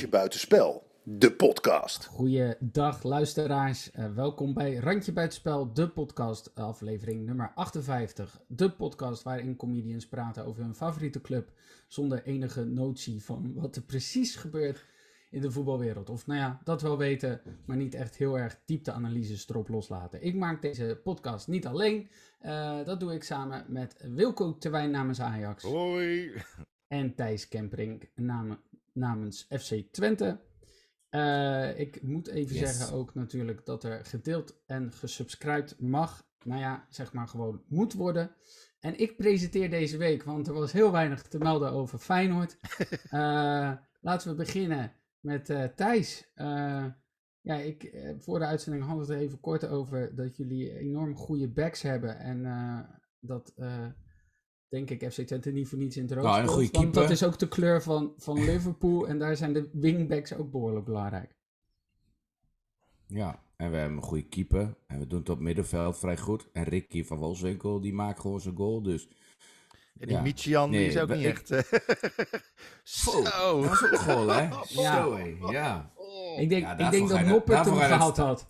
Randje Buitenspel, de podcast. Goeiedag luisteraars, uh, welkom bij Randje Buitenspel, de podcast, aflevering nummer 58. De podcast waarin comedians praten over hun favoriete club zonder enige notie van wat er precies gebeurt in de voetbalwereld. Of nou ja, dat wel weten, maar niet echt heel erg diepteanalyses erop loslaten. Ik maak deze podcast niet alleen, uh, dat doe ik samen met Wilco Terwijn namens Ajax. Hoi! En Thijs Kempering namen, namens FC Twente. Uh, ik moet even yes. zeggen ook natuurlijk dat er gedeeld en gesubscribed mag. Nou ja, zeg maar gewoon moet worden. En ik presenteer deze week, want er was heel weinig te melden over Feyenoord. uh, laten we beginnen met uh, Thijs. ja, ik, voor de uitzending hadden we het even kort over dat jullie enorm goede backs hebben. En dat denk ik, FC Twente niet voor niets in het rood nou, speelt. Want dat is ook de kleur van, van Liverpool en daar zijn de wingbacks ook behoorlijk belangrijk. Ja, en we hebben een goede keeper en we doen het op middenveld vrij goed. En Ricky van Wolfswinkel, die maakt gewoon zijn goal, dus... En die ja. Michian, nee, die is ook niet echt... Zo! Dat was ook een goal, hè? Ja. Zo, hé. Ja. Ik denk, ja, ik denk dat Noppert hem gehaald had.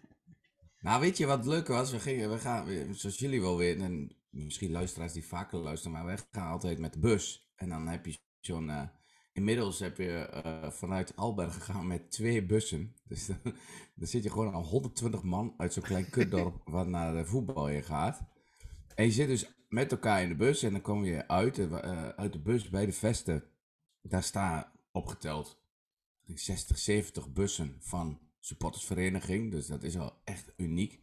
nou, weet je wat leuk was? We, gingen, we gaan, zoals jullie wel weten, en misschien luisteraars die vaker luisteren, maar wij gaan altijd met de bus. En dan heb je zo'n. Uh, inmiddels heb je uh, vanuit Alberg gegaan met twee bussen. Dus dan, dan zit je gewoon al 120 man uit zo'n klein kutdorp wat naar de voetbal je gaat. En je zit dus met elkaar in de bus en dan kom je uit, uh, uit de bus bij de vesten. Daar staan opgeteld 60, 70 bussen van supportersvereniging. Dus dat is al echt uniek.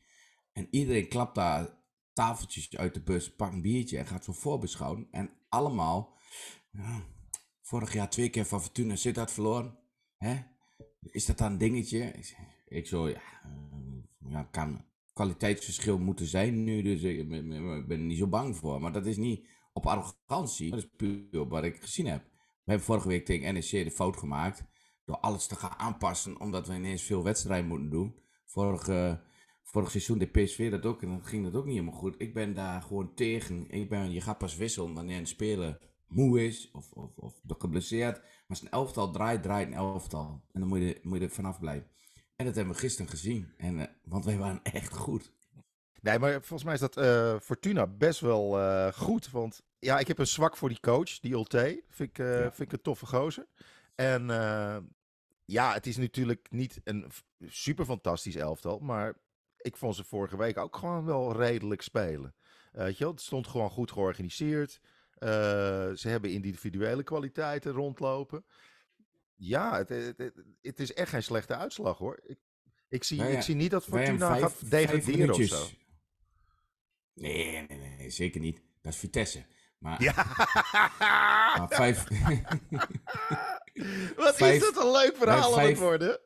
En iedereen klapt daar tafeltjes uit de bus, pak een biertje en gaat zo voorbeschouwen. En allemaal, vorig jaar twee keer van Fortuna Sittard verloren. Hè? Is dat dan een dingetje? Ik zo, ja, uh, ja kan kwaliteitsverschil moeten zijn nu, dus ik ben, ben er niet zo bang voor. Maar dat is niet op arrogantie, dat is puur op wat ik gezien heb. We hebben vorige week tegen NEC de fout gemaakt door alles te gaan aanpassen, omdat we ineens veel wedstrijden moeten doen. Vorige vorig seizoen de PSV dat ook en dan ging dat ook niet helemaal goed. Ik ben daar gewoon tegen. Ik ben, je gaat pas wisselen wanneer een speler moe is of, of, of geblesseerd. Maar als een elftal draait, draait een elftal. En dan moet je, moet je er vanaf blijven. En dat hebben we gisteren gezien. En, uh, want wij waren echt goed. Nee, maar volgens mij is dat uh, Fortuna best wel uh, goed. Want ja, ik heb een zwak voor die coach, die Ulte. Vind ik, ja. vind ik een toffe gozer. En ja, het is natuurlijk niet een super fantastisch elftal. Maar ik vond ze vorige week ook gewoon wel redelijk spelen. Uh, weet je wel, het stond gewoon goed georganiseerd. Uh, ze hebben individuele kwaliteiten rondlopen. Ja, het, het, is echt geen slechte uitslag hoor. Ik, ik, zie, nou ja, ik zie niet dat Fortuna vijf, gaat degraderen of zo. Nee, nee, nee, zeker niet. Dat is Vitesse. Maar, ja. maar vijf... Wat vijf, is dat een leuk verhaal aan het worden?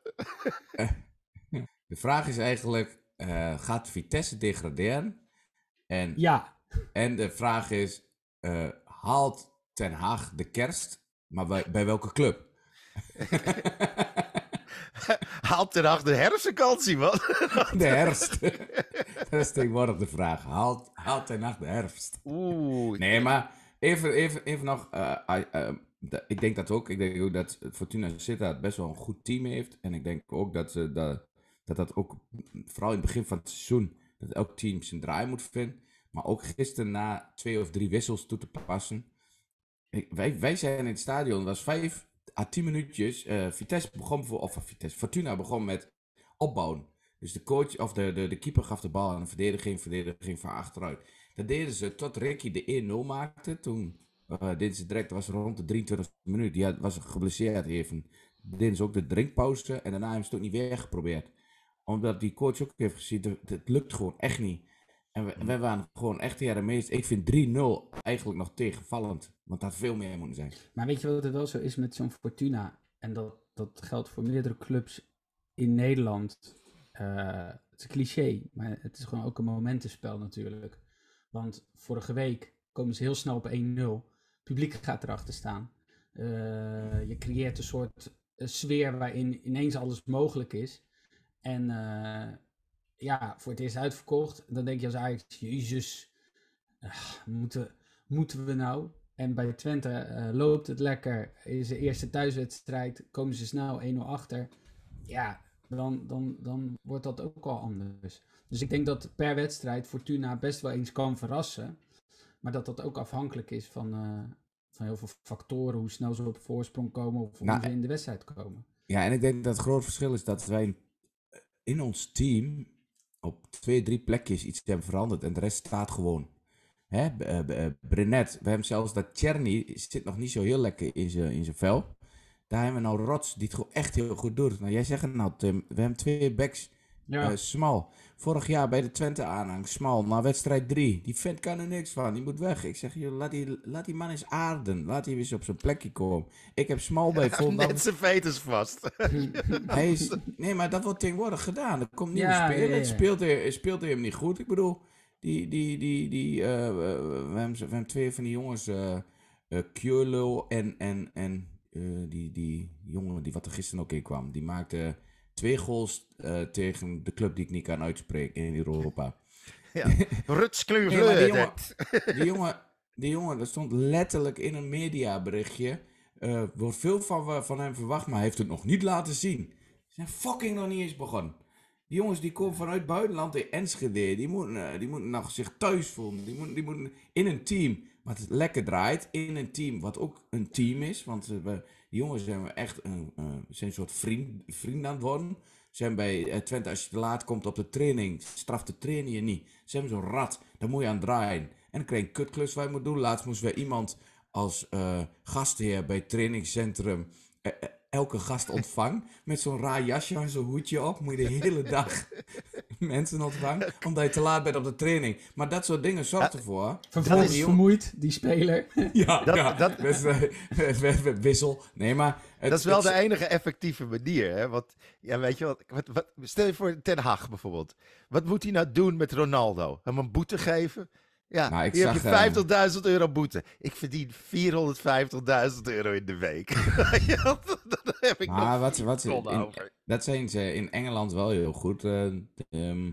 De vraag is eigenlijk, uh, gaat Vitesse degraderen? En, ja. En de vraag is, uh, haalt Ten Haag de kerst, maar bij, bij welke club? haalt Ten Haag de herfstvakantie, man? de herfst. dat is tegenwoordig de vraag. Haalt, haalt Ten Haag de herfst? Oeh. Nee, maar even, even, even nog... Uh, ik denk dat ook. Ik denk ook dat Fortuna Sittard best wel een goed team heeft. En ik denk ook dat ze... Dat, dat dat ook, vooral in het begin van het seizoen, dat elk team zijn draai moet vinden. Maar ook gisteren na twee of drie wissels toe te passen. Ik, wij, wij zijn in het stadion, was vijf à tien minuutjes. Uh, Vitesse begon, voor, of Vitesse, Fortuna begon met opbouwen. Dus de coach, of de, de, de keeper gaf de bal aan de verdediging, verdediging van achteruit. Dat deden ze tot Ricky de 1-0 maakte. Toen uh, deden ze direct, was rond de 23 minuten. Die had, was geblesseerd even. Deden ze ook de drinkpauze en daarna hebben ze het ook niet weer geprobeerd omdat die coach ook heeft gezien, het, het lukt gewoon echt niet. En we, we waren gewoon echt ja, de meest. Ik vind 3-0 eigenlijk nog tegenvallend. Want dat had veel meer moeten zijn. Maar weet je wat het wel zo is met zo'n Fortuna? En dat, dat geldt voor meerdere clubs in Nederland. Uh, het is een cliché, maar het is gewoon ook een momentenspel natuurlijk. Want vorige week komen ze heel snel op 1-0. Het publiek gaat erachter staan. Uh, je creëert een soort sfeer waarin ineens alles mogelijk is. En uh, ja, voor het eerst uitverkocht. Dan denk je als Ajax, jezus, uh, moeten, moeten we nou? En bij Twente eh, loopt het lekker. Is de eerste thuiswedstrijd. Komen ze snel 1-0 achter. Ja, dan, dan, dan wordt dat ook al anders. Dus ik denk dat per wedstrijd Fortuna best wel eens kan verrassen. Maar dat dat ook afhankelijk is van, eh, van heel veel factoren. Hoe snel ze op voorsprong komen of hoe Nou, ze in de wedstrijd komen. Ja, en ik denk dat het groot verschil is dat wij in ons team op twee, drie plekjes iets hebben veranderd en de rest staat gewoon. Hè? Eh, eh, Brenet, we hebben zelfs dat Cherny zit nog niet zo heel lekker in zijn in zijn vel. Daar hebben we nou Rots, die het gewoon echt heel goed doet. Nou, jij zegt nou, Tim. We hebben twee backs Ja, eh, smal. Vorig jaar bij de Twente aanhang, smal, na wedstrijd 3. Die vent kan er niks van, die moet weg. Ik zeg, joh, laat, die, laat die man eens aarden. Laat hij eens op zijn plekje komen. Ik heb smal bij Volendam. Net zijn veters vast. Hij is, nee, maar dat wordt tegenwoordig gedaan. Er komt nieuwe Ja, spelen. ja, ja. Speelt, hij, speelt hij hem niet goed? Ik bedoel, die, die, die, die, eh, we, hebben, we hebben twee van die jongens, Kjolo en, en, en die, die jongen die wat er gisteren ook in kwam. Die maakte twee goals eh, tegen de club die ik niet kan uitspreken in Europa. Ruts Nee, die jongen, die jongen, die jongen, dat stond letterlijk in een mediaberichtje. eh wordt veel van, van hem verwacht, maar hij heeft het nog niet laten zien. Ze zijn fucking nog niet eens begonnen. Die jongens die komen vanuit buitenland in Enschede. Die moeten, eh, die moeten nog zich thuis voelen. Die moeten, die moeten in een team wat lekker draait. In een team wat ook een team is. Want we, die jongens zijn echt een, zijn een soort vriend, vriend aan het worden. Zijn bij eh, Twente, als je te laat komt op de training, straft de trainer je niet. Ze hebben zo'n rad, daar moet je aan draaien. En dan krijg je een kutklus waar je moet doen. Laatst moesten we iemand als eh, gastheer bij het trainingscentrum eh, elke gast ontvangen. Met zo'n raar jasje en zo'n hoedje op. Moet je de hele dag mensen ontvangen. Omdat je te laat bent op de training. Maar dat soort dingen zorgt ervoor. vervolgens die jongen- vermoeid, die speler. Ja, Dat- ja. dat- wedstrijd- wissel. Nee, maar... het- Dat is wel het- de enige effectieve manier. Hè? Want, ja, weet je wat, wat, wat, stel je voor Ten Hag bijvoorbeeld. Wat moet hij nou doen met Ronaldo? Hem een boete geven? Ja, Nou, ik hier zag, heb je 50.000 euro boete. Ik verdien 450.000 euro in de week. Ja, Daar heb ik Maar nog wat, wat, vier ton in, over. dat zijn ze in Engeland wel heel goed. eh, ehm,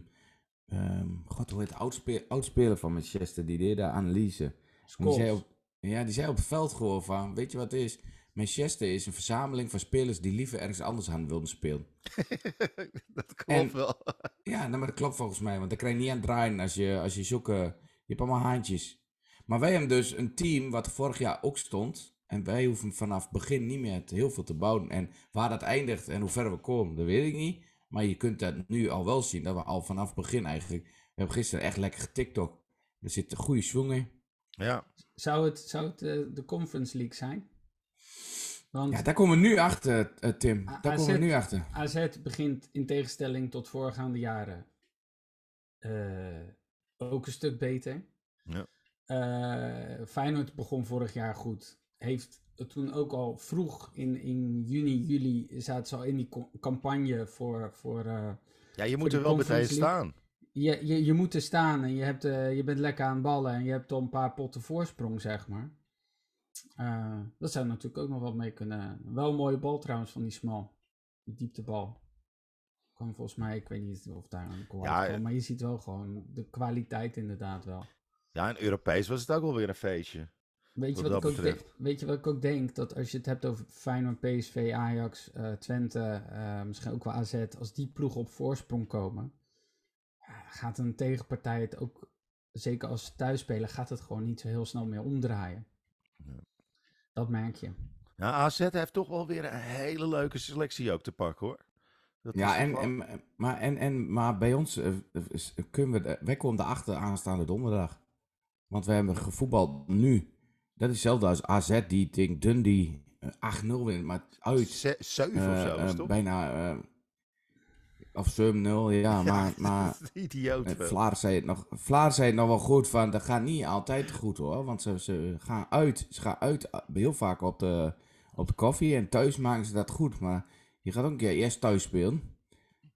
ehm, God, hoe heet de oudspe- oudspeler van Manchester? Die deed de analyse. Die zei op, ja, die zei op het veld gewoon van, weet je wat het is? Manchester is een verzameling van spelers die liever ergens anders aan wilden spelen. Dat klopt En- wel. Ja, nou, maar dat klopt volgens mij. Want dan krijg je niet aan het draaien als je, als je zoeken... Je hebt allemaal haantjes. Maar wij hebben dus een team wat vorig jaar ook stond. En wij hoeven vanaf begin niet meer heel veel te bouwen. En waar dat eindigt en hoe ver we komen, dat weet ik niet. Maar je kunt dat nu al wel zien. Dat we al vanaf begin eigenlijk... We hebben gisteren echt lekker getiktok. Er zitten goede swingen. Ja. Zou het, zou het eh, de Conference League zijn? Want Ja, daar komen we nu achter, eh, Tim. Daar komen we nu achter. AZ begint in tegenstelling tot voorgaande jaren eh, ook een stuk beter. Ja. Eh, Feyenoord begon vorig jaar goed. Heeft toen ook al vroeg in, in juni, juli zaten ze al in die campagne voor, voor eh, ja, je moet er wel meteen staan. je, je, je moet er staan en je, hebt, eh, je bent lekker aan het ballen en je hebt al een paar potten voorsprong, zeg maar. Dat zou natuurlijk ook nog wat mee kunnen. Wel een mooie bal trouwens van die smal. Die dieptebal. Kwam volgens mij, ik weet niet of daar een goal Ja, uitkwam, maar je ziet wel gewoon de kwaliteit inderdaad wel. Ja, en Europees was het ook wel weer een feestje. Weet je, Wat wat ik ook denk, weet je wat ik ook denk? Dat als je het hebt over Feyenoord, PSV, Ajax, eh, Twente, eh, misschien ook wel AZ. Als die ploegen op voorsprong komen, ja, gaat een tegenpartij het ook, zeker als ze thuis spelen, gaat het gewoon niet zo heel snel meer omdraaien. Dat merk je. Ja, AZ heeft toch wel weer een hele leuke selectie ook te pakken hoor. Dat Ja, en, en, maar, en, en, maar bij ons eh, is- kunnen we... Wij komen erachter aanstaande donderdag. Want we hebben gevoetbald nu. Dat is hetzelfde als AZ die tegen Dundee eh, 8-0 wint. Maar uit Ze- Zeven eh, of zo, is eh, toch? bijna... eh, of 7-0, ja. Maar, maar Idioot. eh. Vlaar, zei het nog, Vlaar zei het nog wel goed van... Dat gaat niet altijd goed hoor. Want ze, ze gaan uit. Ze gaan uit eh, heel vaak op de, op de koffie. En thuis maken ze dat goed. Maar je gaat ook een keer eerst thuis spelen.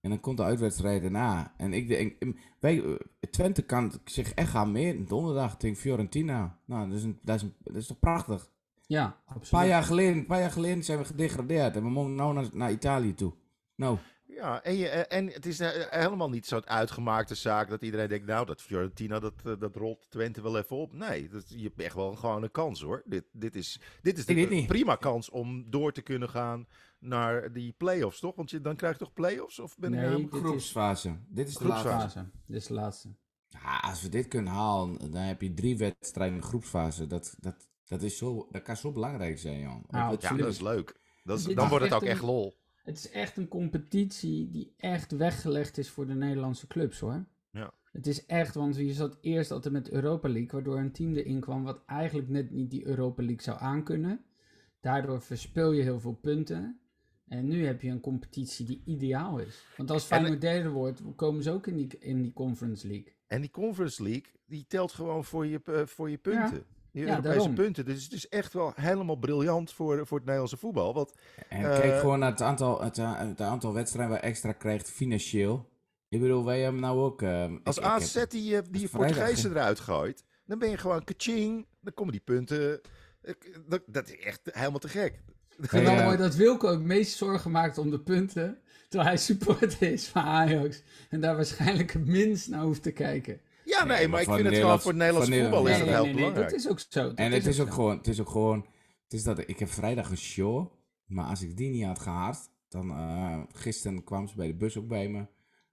En dan komt de uitwedstrijd daarna. En ik denk, wij, eh, Twente kan zich echt gaan meten. Donderdag tegen Fiorentina. Nou, dat is, een, dat is, een, dat is toch prachtig. Ja, Een absoluut. paar jaar geleden, een paar jaar geleden zijn we gedegradeerd. En we mogen nou naar, naar Italië toe. Nou, Ja, en, je, eh, en het is eh, helemaal niet zo'n uitgemaakte zaak dat iedereen denkt, nou, dat Fiorentina, dat, eh, dat rolt Twente wel even op. Nee, dat, je hebt echt wel gewoon een kans hoor. Dit, dit is, dit is een niet. prima kans om door te kunnen gaan naar die play-offs, toch? Want je, dan krijg je toch play-offs? Of ben Nee, nou- dit is Groepsfase. Dit is de Groepsfase. laatste. fase. Dit is de laatste. Ja, als we dit kunnen halen, dan heb je drie wedstrijden in de groepsfase. Dat, dat, dat, is zo, dat kan zo belangrijk zijn, joh. Nou, Dat- Ja, absoluut. dat is leuk. Dat is, dan wordt het ook een- echt lol. Het is echt een competitie die echt weggelegd is voor de Nederlandse clubs hoor. Ja. Het is echt, want je zat eerst altijd met Europa League, waardoor een team erin kwam wat eigenlijk net niet die Europa League zou aankunnen. Daardoor verspil je heel veel punten. En nu heb je een competitie die ideaal is. Want als En- Feyenoord derde wordt, komen ze ook in die, in die Conference League. En die Conference League, die telt gewoon voor je, eh, voor je punten. Die Ja, Europese daarom. punten. Dus het is echt wel helemaal briljant voor, voor het Nederlandse voetbal. Want En Eh, kijk gewoon naar het aantal, het, a- het aantal wedstrijden waar extra krijgt financieel. Ik bedoel, wij hebben nou ook... ehm, ik- als ik heb- AZ die, eh, die Portugezen eruit gooit, dan ben je gewoon kaching. Dan komen die punten. Ik- Dat, dat is echt helemaal te gek. Ik vind Hey, wel eh, mooi dat Wilco het meest zorgen maakt om de punten. Terwijl hij supporter is van Ajax. En daar waarschijnlijk het minst naar hoeft te kijken. Ja, nee, maar, maar ik vind het gewoon Nederlands- voor het Nederlandse voor voetbal is het heel belangrijk. dat is ook zo. En het is ook gewoon, het is ook gewoon, het is dat ik heb vrijdag een show, maar als ik die niet had gehad, dan eh, gisteren kwam ze bij de bus ook bij me.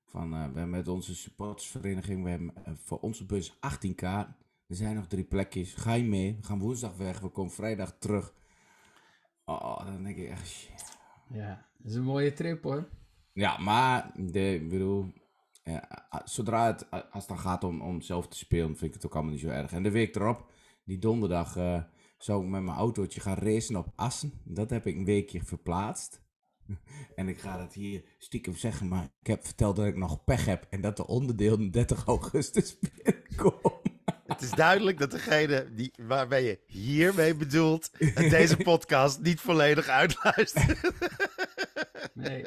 Van, eh, we hebben met onze supportersvereniging, we hebben eh, voor onze bus 18 kaarten. Er zijn nog drie plekjes. Ga je mee? We gaan woensdag weg. We komen vrijdag terug. Oh, dan denk ik echt shit. Ja, dat is een mooie trip hoor. Ja, maar de, ik bedoel, eh, zodra het, als het dan gaat om, om zelf te spelen, vind ik het ook allemaal niet zo erg. En de week erop, die donderdag, eh, zou ik met mijn autootje gaan racen op Assen. Dat heb ik een weekje verplaatst. En ik ga dat hier stiekem zeggen, maar ik heb verteld dat ik nog pech heb en dat de onderdeel 30 augustus binnenkomt. Het is duidelijk dat degene die, waarbij je hiermee bedoelt, deze podcast niet volledig uitluistert. Nee.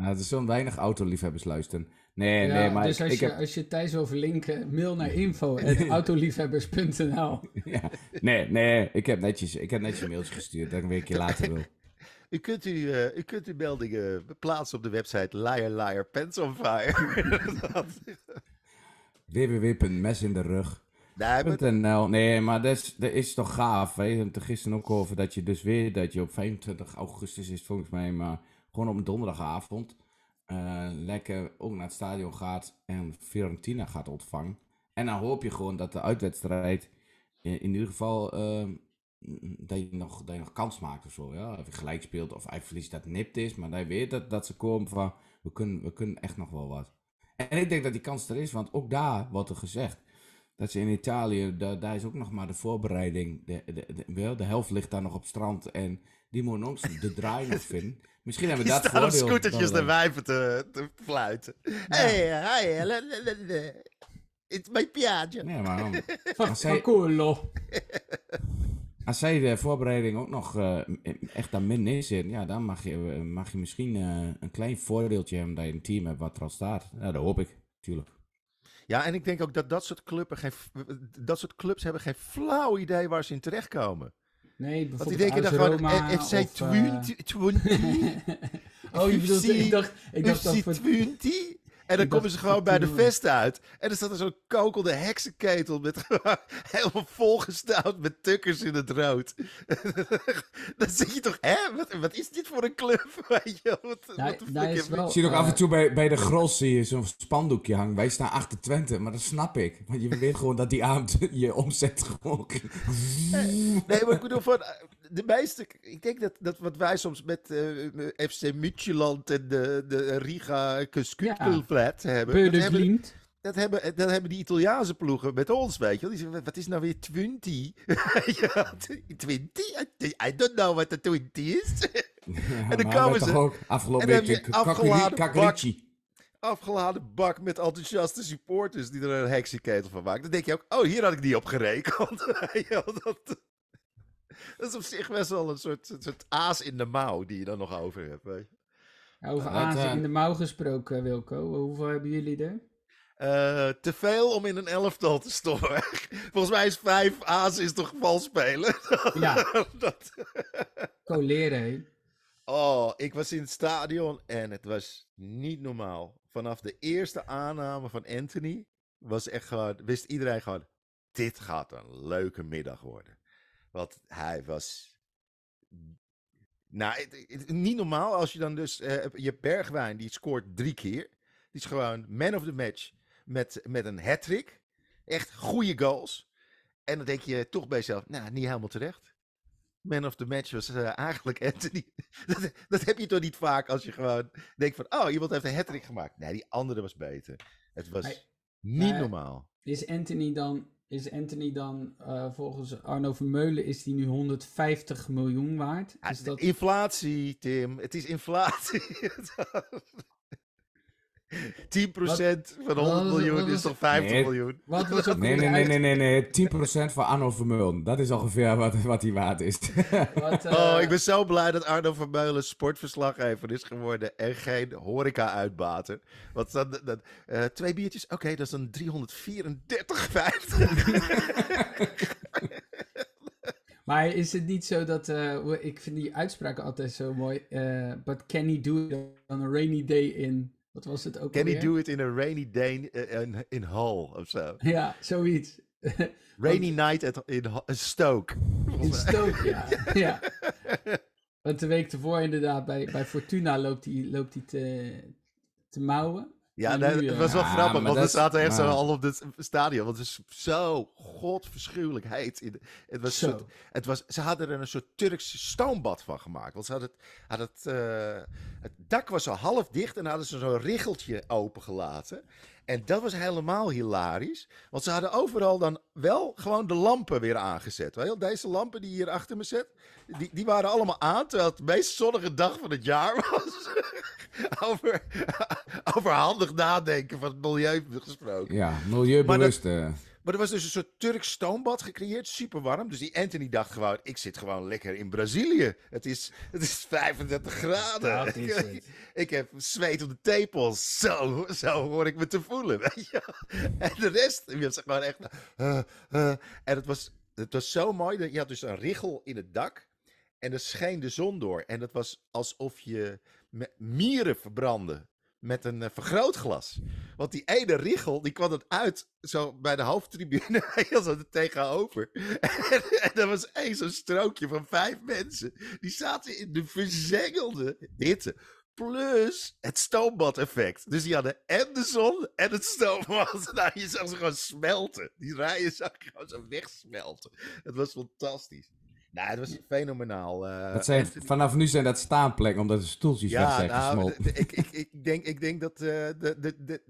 Nou, er zullen weinig autoliefhebbers luisteren. Nee, Ja, nee, maar dus ik, als, ik je, heb... als je Thijs wil verlinken, mail naar info.autoliefhebbers.nl Ja, nee, nee, ik heb netjes, ik heb netjes een mailtje gestuurd dat ik een weekje later wil. U kunt, u, eh, u kunt uw meldingen plaatsen op de website Liar Liar Pants on Fire. Www.mesinderug.nl nee, maar Nee, maar dat is, dat is toch gaaf. hè? We hebben het er gisteren ook over dat je dus weer, dat je op 25 augustus is volgens mij, maar gewoon op een donderdagavond eh, lekker ook naar het stadion gaat en Fiorentina gaat ontvangen. En dan hoop je gewoon dat de uitwedstrijd in, ieder geval eh, dat, je nog, dat je nog kans maakt of zo. Ja? Of je gelijk speelt of hij verliest dat nipt is, maar je weet dat, dat ze komen van we kunnen, we kunnen echt nog wel wat. En ik denk dat die kans er is, want ook daar wordt er gezegd dat ze in Italië, da- daar is ook nog maar de voorbereiding. De, de, de, wel, de helft ligt daar nog op strand en die ook de draai nog vinden. Misschien hebben we dat staan op scootertjes de we- wijven te, te fluiten. Hey, hi, la, la, la, it's my piaggio. Nee, maar dan- Als zij- culo. als zij de voorbereiding ook nog eh, echt aan min neerzitten, ja, dan mag je, mag je misschien eh, een klein voordeeltje hebben dat je een team hebt wat er al staat. Ja, dat hoop ik, tuurlijk. Ja, en ik denk ook dat dat soort, geen, dat soort clubs hebben geen flauw idee waar ze in terechtkomen. Nee, Want die bijvoorbeeld denken dan gewoon Roma FC of, eh, 20, 20, oh, je bedoelt, ik dacht, ik dacht FC voor... 20. En dan komen ze gewoon bij de Fortuna. vest uit. En dan staat er zo'n kokelde heksenketel met helemaal volgestouwd met tukkers in het rood. dan zeg je toch, hè, wat, wat is dit voor een club? Weet je, wat, is wel- Ik zie ook eh, af en toe bij, bij de Gros zie je zo'n spandoekje hangen. Wij staan achter Twente, maar dat snap ik. Want je weet gewoon dat die avond je omzet gewoon... Nee, maar ik bedoel, van, eh, de meeste, ik denk dat, dat wat wij soms met eh, FC Midtjylland en de, de Riga Kuskutelflat Beude hebben, dat, hebben, dat hebben die Italiaanse ploegen met ons, weet je wel. Die zeggen, wat is nou weer 20? ja, 20? I don't know what the 20 is. en dan komen ze- Ook afgelopen week de afgeladen bak met enthousiaste supporters die er een heksenketel van maken. Dan denk je ook, oh, hier had ik niet op gerekend. Wel, dat, dat is op zich best wel een soort, een soort aas in de mouw die je dan nog over hebt, weet je. Over Azen eh, in de mouw gesproken, Wilco. Hoeveel hebben jullie er? Eh, te veel om in een elftal te stoppen. Volgens mij is vijf aas is toch vals spelen? Ja, dat, coleren. Oh, ik was in het stadion en het was niet normaal. Vanaf de eerste aanname van Anthony was echt gewoon, wist iedereen gewoon, dit gaat een leuke middag worden. Want hij was, nou, het- het- niet normaal als je dan dus, eh, je Bergwijn, die scoort drie keer. Die is gewoon man of the match met, met een hat-trick. Echt goede goals. En dan denk je toch bij jezelf, nou, niet helemaal terecht. Man of the match was eh, eigenlijk Anthony. dat, dat heb je toch niet vaak als je gewoon denkt van, oh, iemand heeft een hat gemaakt. Nee, die andere was beter. Het was niet maar- normaal. Is Anthony dan, is Anthony dan eh, volgens Arno Vermeulen is die nu 150 miljoen waard? Ja, Is dat, Inflatie, Tim. Het is inflatie. 10% van 100 wat- miljoen wat is toch 50 Nee. miljoen? wat was ook Nee, nee, nee, nee, nee, nee. 10% voor Arno Vermeulen. Dat is ongeveer wat, wat hij waard is. wat, eh, Oh, ik ben zo blij dat Arno van Meulen sportverslaggever is geworden en geen horeca-uitbater. Want dan, dat, eh, twee biertjes, oké, dat is dan 334,50. Maar is het niet zo dat, eh, ik vind die uitspraken altijd zo mooi, eh but can he do it on a rainy day in, wat was het ook Can he do it in a rainy day eh, in, in Hull of zo? Ja, zoiets. Rainy night at, in Stoke. In Stoke, ja. ja. Want de week ervoor inderdaad, bij, bij Fortuna loopt hij loopt hij te, te mouwen. Ja, nee, eh, was wel Ja, grappig, want we dat- zaten echt zo al op het stadion. Want het is zo godverschuwelijk heet. In de- het was soort- het was, ze hadden er een soort Turks stoombad van gemaakt. Want ze hadden het, hadden het, eh, het dak was zo half dicht en hadden ze zo'n riggeltje opengelaten. En dat was helemaal hilarisch. Want ze hadden overal dan wel gewoon de lampen weer aangezet. Wel? Deze lampen die hier achter me zit, die, die waren allemaal aan. Terwijl het de meest zonnige dag van het jaar was. over, over handig nadenken van het milieu gesproken. ja, milieubewust. eh. Maar er was dus een soort Turks stoombad gecreëerd, super warm. Dus die Anthony dacht gewoon, ik zit gewoon lekker in Brazilië. Het is, het is 35 graden. Dat is. Ik heb zweet op de tepels. Zo, zo hoor ik me te voelen. Weet je? wel. En de rest, je was gewoon echt... eh, eh. en het was, het was zo mooi. dat Je had dus een richel in het dak. En er scheen de zon door. En het was alsof je mieren verbrandde met een eh, vergrootglas. Want die ene richel, die kwam het uit zo bij de hoofdtribune. Heel zo er tegenover. En, er was één zo'n strookje van vijf mensen. Die zaten in de verzengelde hitte. Plus het stoombad-effect. Dus die hadden en de zon en het stoombad. Nou, je zag ze gewoon smelten. Die rijen zag je gewoon zo wegsmelten. Het was fantastisch. Nou, het was fenomenaal. eh, dat zijn, Anthony- vanaf nu zijn dat staanplekken, omdat de stoeltjes weg zijn nou, ik, ik, ik, denk, ik denk dat eh, de, de, de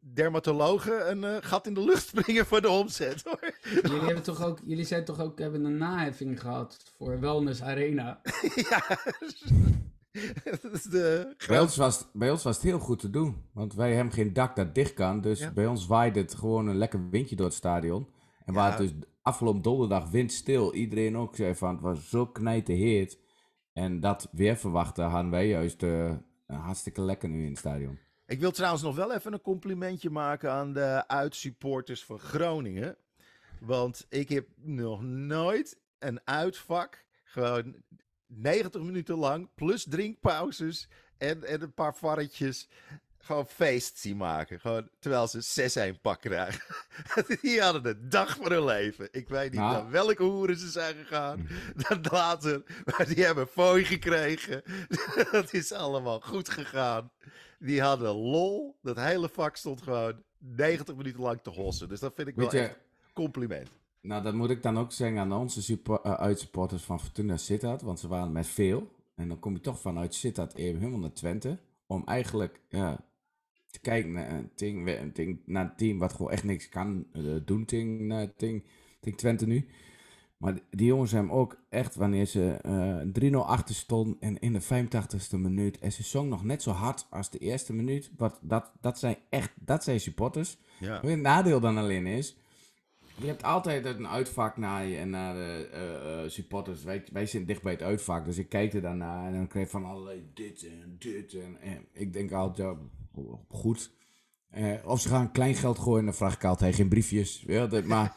dermatologen een eh, gat in de lucht springen voor de omzet, hoor. Jullie, hebben toch ook, jullie zijn toch ook, hebben een naheffing gehad voor Wellness Arena. ja. dat is de Bij ons, was, het- bij ons was het heel goed te doen. Want wij hebben geen dak dat dicht kan. Dus Ja. bij ons waaide het gewoon een lekker windje door het stadion. En Ja. waar het dus afgelopen donderdag windstil. Iedereen ook zei van het was zo knijterheet. En dat weer verwachten hadden wij juist eh, hartstikke lekker nu in het stadion. Ik wil trouwens nog wel even een complimentje maken aan de uitsupporters van Groningen. Want ik heb nog nooit een uitvak gewoon 90 minuten lang, plus drinkpauzes en, en een paar varretjes, gewoon feest zien maken. Gewoon, terwijl ze 6-1 pak krijgen. Die hadden een dag voor hun leven. Ik weet niet Nou. naar welke hoeren ze zijn gegaan. Dan later, maar die hebben fooi gekregen. Dat is allemaal goed gegaan. Die hadden lol. Dat hele vak stond gewoon 90 minuten lang te hossen. Dus dat vind ik wel je, echt compliment. nou dat moet ik dan ook zeggen aan onze suppo- eh, uitsupporters van Fortuna Sittard. Want ze waren met veel. En dan kom je toch vanuit Sittard even helemaal naar Twente. Om eigenlijk ja, te kijken naar een, ding, een ding, naar een team wat gewoon echt niks kan eh, doen uh, ting, ting Twente nu. Maar die jongens hebben ook echt, wanneer ze eh 3-0 achter stonden en in de 85ste minuut. En ze zong nog net zo hard als de eerste minuut. Wat, dat, dat zijn echt, dat zijn supporters. Ja. Wat het nadeel dan alleen is. Je hebt altijd een uitvak naar je en naar de eh, supporters. Wij, wij zitten dicht bij het uitvak, dus ik kijk er dan naar en dan krijg je van allerlei dit en dit. En, en ik denk altijd, goed. Eh, of ze gaan klein geld gooien, dan vraag ik altijd geen briefjes. Ja, dat, maar,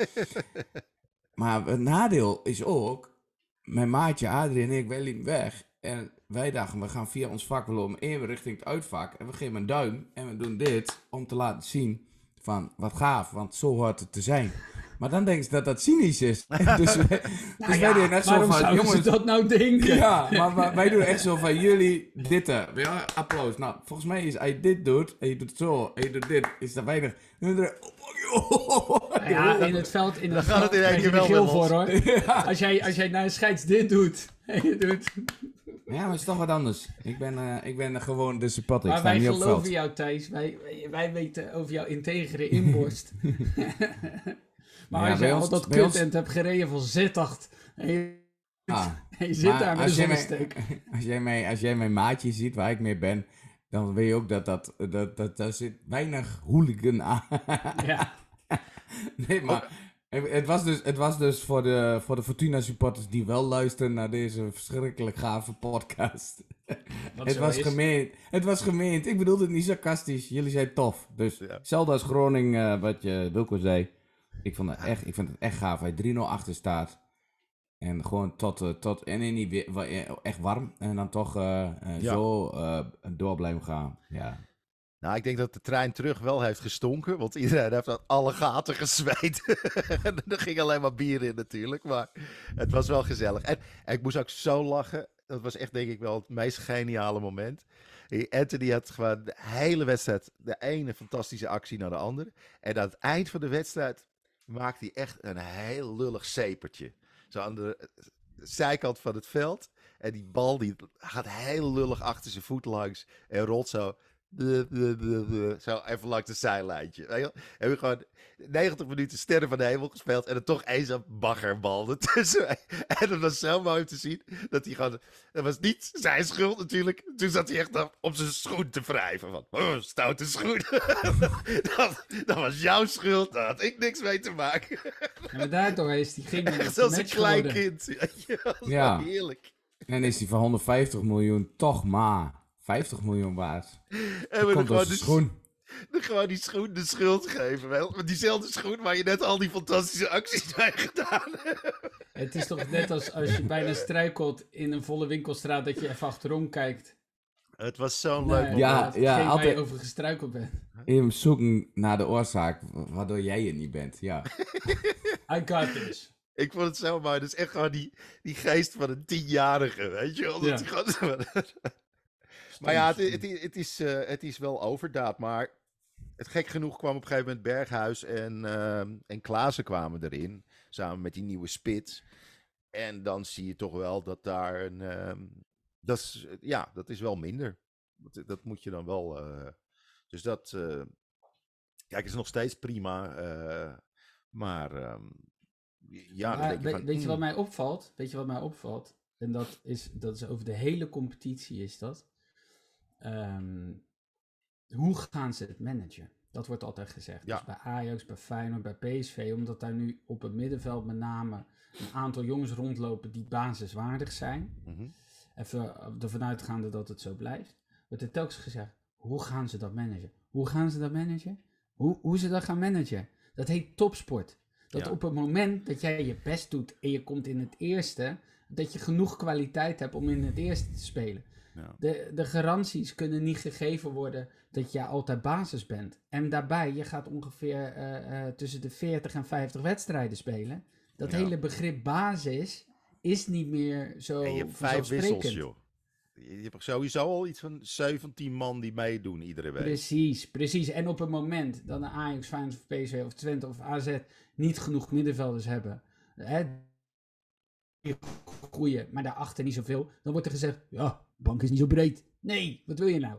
maar het nadeel is ook, mijn maatje Adrie en ik, wij liepen weg. En wij dachten, we gaan via ons vak wel even richting het uitvak. En we geven een duim en we doen dit om te laten zien van wat gaaf, want zo hoort het te zijn. Maar dan denk je dat dat cynisch is. dus wij, Nou dus ja, wij doen echt zo van, jongens, ze dat nou denken? ja, maar wij, wij doen echt zo van jullie dit. Ja, applaus. Nou, volgens mij is als je dit doet en je doet zo en je doet dit, is er weinig. Dan doe je- Nou ja, in het veld, in het gaat het veld in één keer er wel geel met voor hoor. Als, jij, als jij naar een scheids dit doet, en je doet Ja, maar het is toch wat anders. Ik ben, eh, ik ben gewoon de supporter. Ik Maar sta wij niet op het geloven jou, Thijs. Wij, wij, wij weten over jouw integere inborst. Maar Ja, als ons- al dat kutend hebt gereden van Z8 en je, Ah, en je zit maar daar met een zonnesteek. Als jij, mijn, als jij mijn maatje ziet waar ik mee ben, dan weet je ook dat, dat, dat, dat daar zit weinig hooligan aan. Ja. nee, maar het, het was dus, het was dus voor, de, voor de Fortuna supporters die wel luisteren naar deze verschrikkelijk gave podcast. Het was is. gemeend. Het was gemeend. Ik bedoelde het niet sarcastisch. Jullie zijn tof. Dus Ja. als Groningen, eh, wat je Wilco zei. Ik, vond het echt, ik vind het echt gaaf. Hij 3-0 achter staat. En gewoon tot, eh, tot en in die eh, echt warm. En dan toch eh, Ja. zo eh, door blijven gaan. Ja. Nou, ik denk dat de trein terug wel heeft gestonken, want iedereen heeft uit alle gaten gezweet. en er ging alleen maar bier in natuurlijk, maar het was wel gezellig. En, en ik moest ook zo lachen, dat was echt denk ik wel het meest geniale moment. Die Anthony had gewoon de hele wedstrijd de ene fantastische actie naar de andere. En aan het eind van de wedstrijd maakte hij echt een heel lullig zepertje. Zo aan de eh, zijkant van het veld. En die bal die gaat heel lullig achter zijn voet langs en rolt zo Zo even langs de zijlijntje. Hebben we gewoon 90 minuten sterren van de hemel gespeeld. En er toch eens een baggerbal ertussen. En het was zo mooi om te zien dat hij gewoon. Dat was niet zijn schuld natuurlijk. Toen zat hij echt op, zijn schoen te wrijven. Van, oh, stoute schoen. dat, dat was jouw schuld. Daar had ik niks mee te maken. Maar daar toch is die ging Echt als een klein kind. Ja, dat Ja. heerlijk. En is die van 150 miljoen toch maar 50 miljoen waard. En we Komt gewoon, door de, zijn schoen. de- gewoon die schoen de schuld geven. Wel. Met diezelfde schoen waar je net al die fantastische acties mee gedaan hebt. Het is toch net als als je bijna struikelt in een volle winkelstraat dat je even achterom kijkt. Het was zo'n Nee, leuk Ja, moment. ja, waar altijd- je over gestruikeld bent. Even zoeken naar de oorzaak waardoor jij het niet bent. Ja. I got this. Ik vond het zo mooi. Dat is echt gewoon die, die geest van een tienjarige, weet je wel. Dat Ja. Maar ja, het, het, het, is, eh, het is wel overdaad. Maar het gek genoeg kwam op een gegeven moment Berghuis en, ehm en Klaassen kwamen erin. Samen met die nieuwe spits. En dan zie je toch wel dat daar een... ehm, dat is, ja, dat is wel minder. Dat, dat moet je dan wel... eh, dus dat... eh, kijk, is nog steeds prima. eh, maar... ehm, ja, Maar denk je van, weet je wat mm. mij opvalt? Weet je wat mij opvalt? En dat is, dat is over de hele competitie is dat. Ehm, hoe gaan ze het managen? Dat wordt altijd gezegd. Ja. Dus bij Ajax, bij Feyenoord, bij PSV. Omdat daar nu op het middenveld met name een aantal jongens rondlopen die basiswaardig zijn. Mhm. Even ervan uitgaande dat het zo blijft. Wordt er telkens gezegd, hoe gaan ze dat managen? Hoe gaan ze dat managen? Hoe, hoe ze dat gaan managen? Dat heet topsport. Dat Ja. op het moment dat jij je best doet en je komt in het eerste, dat je genoeg kwaliteit hebt om in het eerste te spelen. Ja. De, de garanties kunnen niet gegeven worden dat jij altijd basis bent. En daarbij, je gaat ongeveer eh, eh, tussen de 40 en 50 wedstrijden spelen. Dat Ja. hele begrip basis is niet meer zo En je hebt vijf wissels, joh. Je hebt sowieso al iets van 17 man die meedoen iedere week. Precies, precies. En op het moment dat een Ajax, Feyenoord of PSV of Twente of AZ niet genoeg middenvelders hebben, hè, groeien, maar daarachter niet zoveel, dan wordt er gezegd, ja, bank is niet zo breed. Nee, wat wil je nou?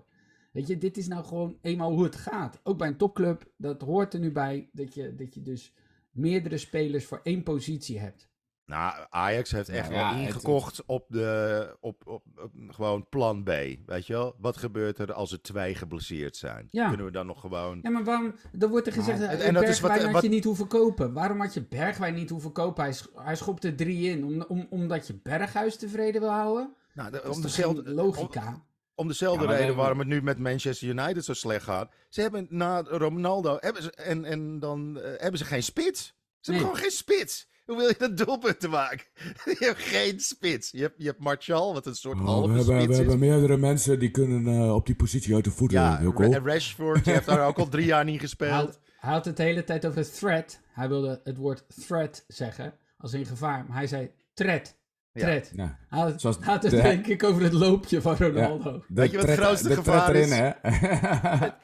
Weet je, dit is nou gewoon eenmaal hoe het gaat. Ook bij een topclub, dat hoort er nu bij, dat je, dat je dus meerdere spelers voor één positie hebt. Nou, Ajax heeft echt Ja, wel ja, het- ingekocht op, de, op, op, op gewoon plan B. Weet je wel? Wat gebeurt er als er twee geblesseerd zijn? Ja. Kunnen we dan nog gewoon... Ja, maar waarom, dan wordt er gezegd, eh, en dat is wat- Bergwijn had wat- je niet hoeven kopen. Waarom had je Bergwijn niet hoeven kopen? Hij, sch- hij schopt er drie in, om, om, omdat je Berghuis tevreden wil houden? Nou, de- om, dezelfde, logica? om, om dezelfde Ja, reden waarom het nu met Manchester United zo slecht gaat. Ze hebben na Ronaldo hebben ze, en, en dan eh, hebben ze geen spits. Ze hebben gewoon geen spits. Hoe wil je dat doelpunt te maken? je hebt geen spits. Je hebt, je hebt Martial, wat een soort Oh, halve we hebben, spits we is. hebben meerdere mensen die kunnen eh, op die positie uit de voeten. Ja, en Rashford die heeft daar ook al drie jaar niet gespeeld. hij had het de hele tijd over threat. Hij wilde het woord threat zeggen, als in gevaar. Maar hij zei threat. Ja. Threat. Ja. Had, Zoals had het de- denk ik over het loopje van Ronaldo. De Weet je wat het tred- grootste de gevaar tred is? erin,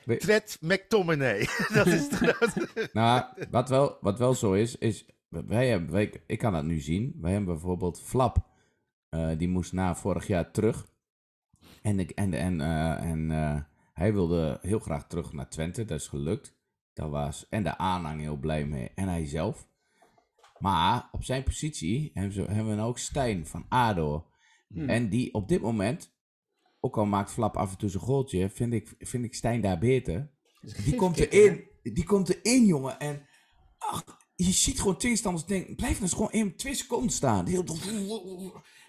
hè? Tred McTominay. dat is het nou, wat wel, wat wel zo is, is... Wij hebben, wij, ik kan dat nu zien. Wij hebben bijvoorbeeld Flap. eh, die moest na vorig jaar terug. En, ik, en, en, eh, en eh, hij wilde heel graag terug naar Twente. Dat is gelukt. Dat was, en de aanhang heel blij mee. En hij zelf. Maar op zijn positie hebben, we nou ook Stijn van ADO. Hmm. En die op dit moment, ook al maakt Flap af en toe zijn goaltje, vind ik, vind ik Stijn daar beter. Die komt erin. Die komt erin, jongen. En ach, je ziet gewoon tegenstanders denken, blijf nou eens gewoon in twee seconden staan. Heel,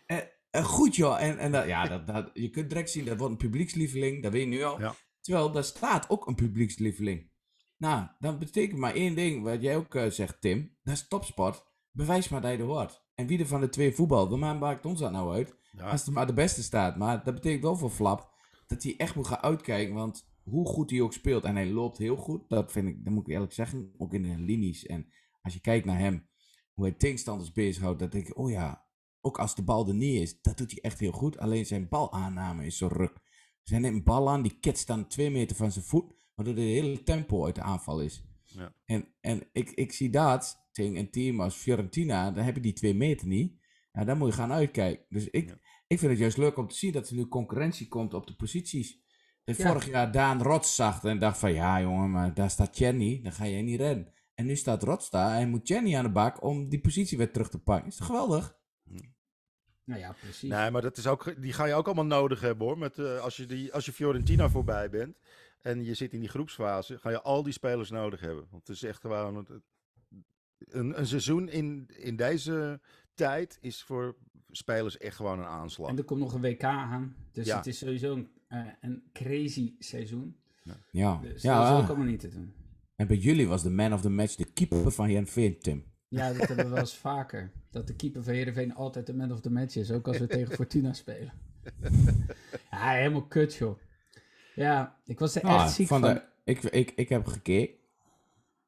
en, en goed, joh. En, en dat, ja, dat, dat, je kunt direct zien, dat wordt een publiekslieveling. Dat weet je nu al. Ja. Terwijl, daar staat ook een publiekslieveling. Nou, dat betekent maar één ding, wat jij ook eh, zegt, Tim. Dat is topsport. Bewijs maar dat je er hoort. En wie er van de twee voetbal, dan maakt ons dat nou uit. Ja. Als er maar de beste staat. Maar dat betekent wel voor Flap dat hij echt moet gaan uitkijken. Want hoe goed hij ook speelt, en hij loopt heel goed, dat vind ik, dat moet ik eerlijk zeggen, ook in de linies. En als je kijkt naar hem, hoe hij tegenstanders bezighoudt, dan denk ik, oh ja, ook als de bal er niet is, dat doet hij echt heel goed. Alleen zijn balaanname is zo ruk. Dus hij neemt een bal aan, die ketst dan twee meter van zijn voet, waardoor de hele tempo uit de aanval is. Ja. En, en ik, ik zie dat tegen een team als Fiorentina, dan heb je die twee meter niet. Ja, daar moet je gaan uitkijken. Dus ik, Ja. ik vind het juist leuk om te zien dat er nu concurrentie komt op de posities. Dat Ja. vorig jaar Daan Rots zag en dacht van, ja jongen, maar daar staat Jenny, dan ga je niet redden. En nu staat Rots daar en moet Jenny aan de bak om die positie weer terug te pakken. Is toch geweldig? Nou ja, precies. Nee, maar dat is ook, die ga je ook allemaal nodig hebben hoor. Met, eh, als, je die, als je Fiorentina voorbij bent en je zit in die groepsfase, ga je al die spelers nodig hebben. Want het is echt gewoon. Een, een seizoen in, in deze tijd is voor spelers echt gewoon een aanslag. En er komt nog een WK aan. Dus Ja. het is sowieso een, eh, een crazy seizoen. Ja. Dus ja, dat is ook allemaal niet te doen. En bij jullie was de man of the match de keeper van Jan Veen, Tim. Ja, dat hebben we wel eens vaker. Dat de keeper van Heerenveen altijd de man of the match is. Ook als we tegen Fortuna spelen. Ja, helemaal kut, joh. Ja, ik was er Ah, echt ziek van. de- ik, ik, ik heb gekeken.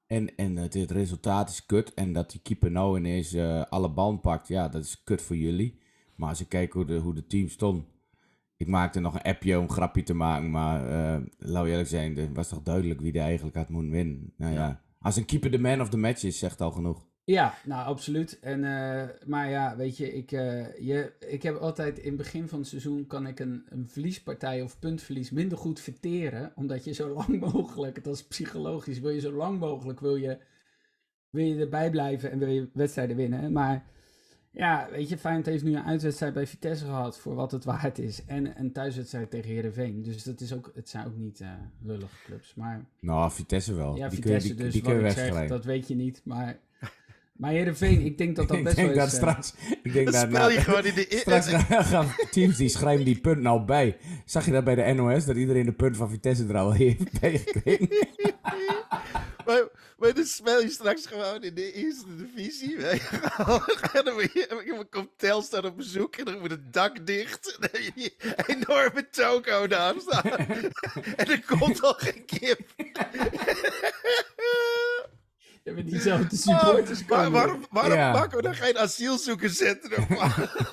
En, en het, het resultaat is kut. En dat die keeper nou ineens eh, alle bal pakt, ja, dat is kut voor jullie. Maar als ik kijk hoe de, hoe de team stond. Ik maakte nog een appje om een grapje te maken. Maar eh laat eerlijk zijn, het was toch duidelijk wie er eigenlijk had moeten winnen. Nou ja. Als een keeper de man of the match is, zegt al genoeg. Ja, nou absoluut. En, eh, maar ja, weet je ik, eh, je, ik heb altijd in het begin van het seizoen kan ik een, een verliespartij of puntverlies minder goed verteren. Omdat je zo lang mogelijk, dat is psychologisch, wil je zo lang mogelijk wil je, wil je erbij blijven en wil je wedstrijden winnen. Maar ja, weet je, Feyenoord heeft nu een uitwedstrijd bij Vitesse gehad voor wat het waard is. En een thuiswedstrijd tegen Heerenveen. Dus dat is ook, het zijn ook niet eh, lullige clubs. Maar Nou, Vitesse wel. ja, die kun je, Vitesse die, dus, die wat kun je zeg, dat weet je niet. Maar, maar Heerenveen, ik denk dat dat best wel denk dat eens... eh, straks... Ik denk Dan dat, speel nou, je gewoon in de... Straks gaan, gaan teams die schrijven die punt nou bij. Zag je dat bij de NOS? Dat iedereen de punt van Vitesse er al heeft bijgekregen? Maar, maar dan speel je straks gewoon in de eerste divisie. En dan moet je- dan komt Telstar op bezoek en dan moet het dak dicht. En dan heb je die enorme toko daar staan. En er komt al geen kip. Hebben diezelfde supporters Oh, waar- komen. waarom waarom Ja. maken we dan geen asielzoekerscentrum?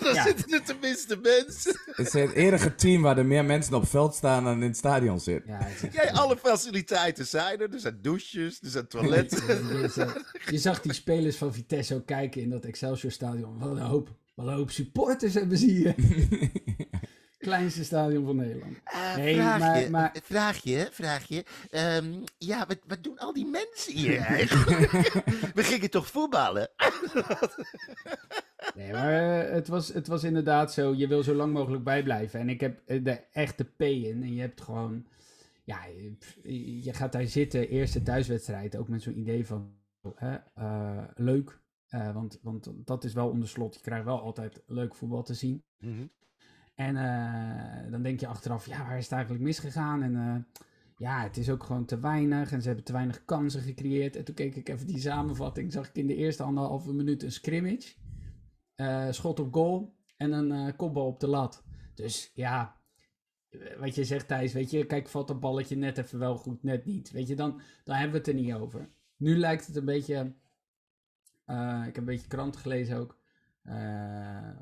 dan Ja. zitten er tenminste mensen. Het is het enige team waar er meer mensen op veld staan dan in het stadion zitten. Ja, alle faciliteiten zijn er. Er zijn douches, er zijn toiletten. je, zag, je zag die spelers van Vitesse ook kijken in dat Excelsior-stadion. Wat een hoop, wat een hoop supporters hebben ze hier. Kleinste stadion van Nederland. Nee, vraagje, maar- maar- eh, vraagje, vraagje. Ehm, ja, wat, wat doen al die mensen hier eigenlijk? We gingen toch voetballen? Nee, maar eh, het was, het was inderdaad zo. Je wil zo lang mogelijk bijblijven. En ik heb eh, de echte P in. En je hebt gewoon... Ja, je, je gaat daar zitten. Eerste thuiswedstrijd. Ook met zo'n idee van... Hè, eh, leuk. Eh, want, want dat is wel onder slot. Je krijgt wel altijd leuk voetbal te zien. Mhm. En eh, dan denk je achteraf, ja, waar is het eigenlijk misgegaan? En eh, ja, het is ook gewoon te weinig en ze hebben te weinig kansen gecreëerd. En toen keek ik even die samenvatting, zag ik in de eerste anderhalve minuut een scrimmage, eh, schot op goal en een kopbal op de lat. Dus ja, wat je zegt Thijs, weet je, kijk, valt dat balletje net even wel goed, net niet. Weet je, dan, dan hebben we het er niet over. Nu lijkt het een beetje, ik heb een beetje krant gelezen ook,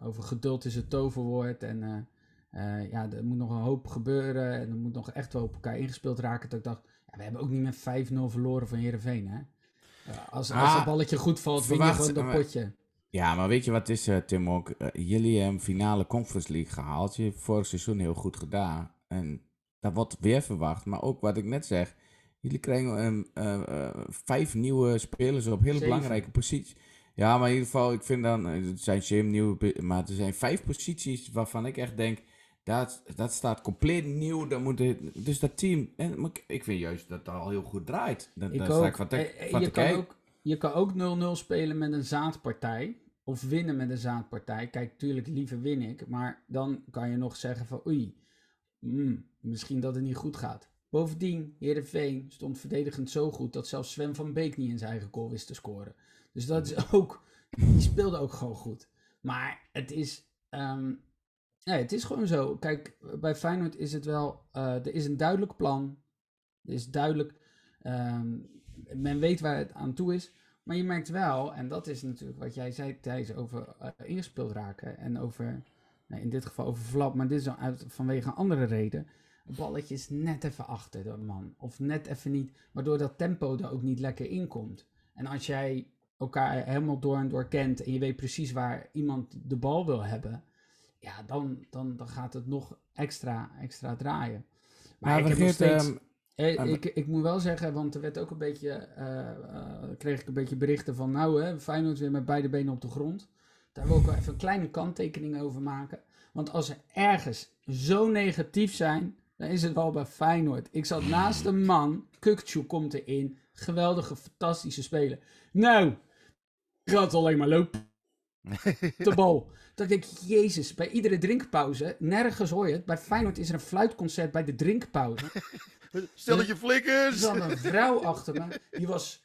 over geduld is het toverwoord en... eh, eh, ja, er moet nog een hoop gebeuren en er moet nog echt wel op elkaar ingespeeld raken. Dat ik dacht, ja, we hebben ook niet met 5-0 verloren van Heerenveen, hè? Eh, als, als Ah, dat balletje goed valt, win je gewoon dat potje. Ja, maar weet je wat is, eh, Tim ook? Eh, jullie hebben finale Conference League gehaald. Je hebt vorig seizoen heel goed gedaan. En dat wordt weer verwacht. Maar ook wat ik net zeg. Jullie krijgen ehm, eh, eh, vijf nieuwe spelers op hele Zeven. belangrijke posities. Ja, maar in ieder geval, ik vind dan, eh, het zijn zeven nieuwe, maar er zijn vijf posities waarvan ik echt denk, dat, dat staat compleet nieuw. Dan moet het- dus dat team, en, maar ik- ik vind juist dat het al heel goed draait. Dat, Ik ook. sta ik van te, Eh, eh, van je, kan ook, je kan ook 0-0 spelen met een zaadpartij. Of winnen met een zaadpartij. Kijk, tuurlijk, liever win ik. Maar dan kan je nog zeggen van oei, hmm, misschien dat het niet goed gaat. Bovendien, Heerenveen stond verdedigend zo goed dat zelfs Sven van Beek niet in zijn eigen goal wist te scoren. Dus dat is ook, die speelde ook gewoon goed. Maar het is, ehm, nee, het is gewoon zo. Kijk, bij Feyenoord is het wel, eh, er is een duidelijk plan. Er is duidelijk, ehm, men weet waar het aan toe is. Maar je merkt wel, en dat is natuurlijk wat jij zei Thijs, over eh, ingespeeld raken. En over, nou, in dit geval over Vlap, maar dit is uit, vanwege een andere reden. Het balletje is net even achter de man. Of net even niet, waardoor dat tempo er ook niet lekker in komt. En als jij elkaar helemaal door en door kent en je weet precies waar iemand de bal wil hebben, ja, dan, dan, dan gaat het nog extra, extra draaien. Maar Maar ik heb nog vergeet, steeds... ehm, Eh, ik, ik moet wel zeggen, want er werd ook een beetje, eh, eh, kreeg ik een beetje berichten van, nou hè, Feyenoord weer met beide benen op de grond. Daar wil ik wel even een kleine kanttekening over maken. Want als ze ergens zo negatief zijn, dan is het wel bij Feyenoord. Ik zat naast een man, Kukcu komt erin, geweldige, fantastische speler. Nou, gaat alleen maar lopen. De bal. Dat ik, jezus, bij iedere drinkpauze, nergens hoor je het. Bij Feyenoord is er een fluitconcert bij de drinkpauze. Stelletje Er flikkers! zat een vrouw achter me. Die was.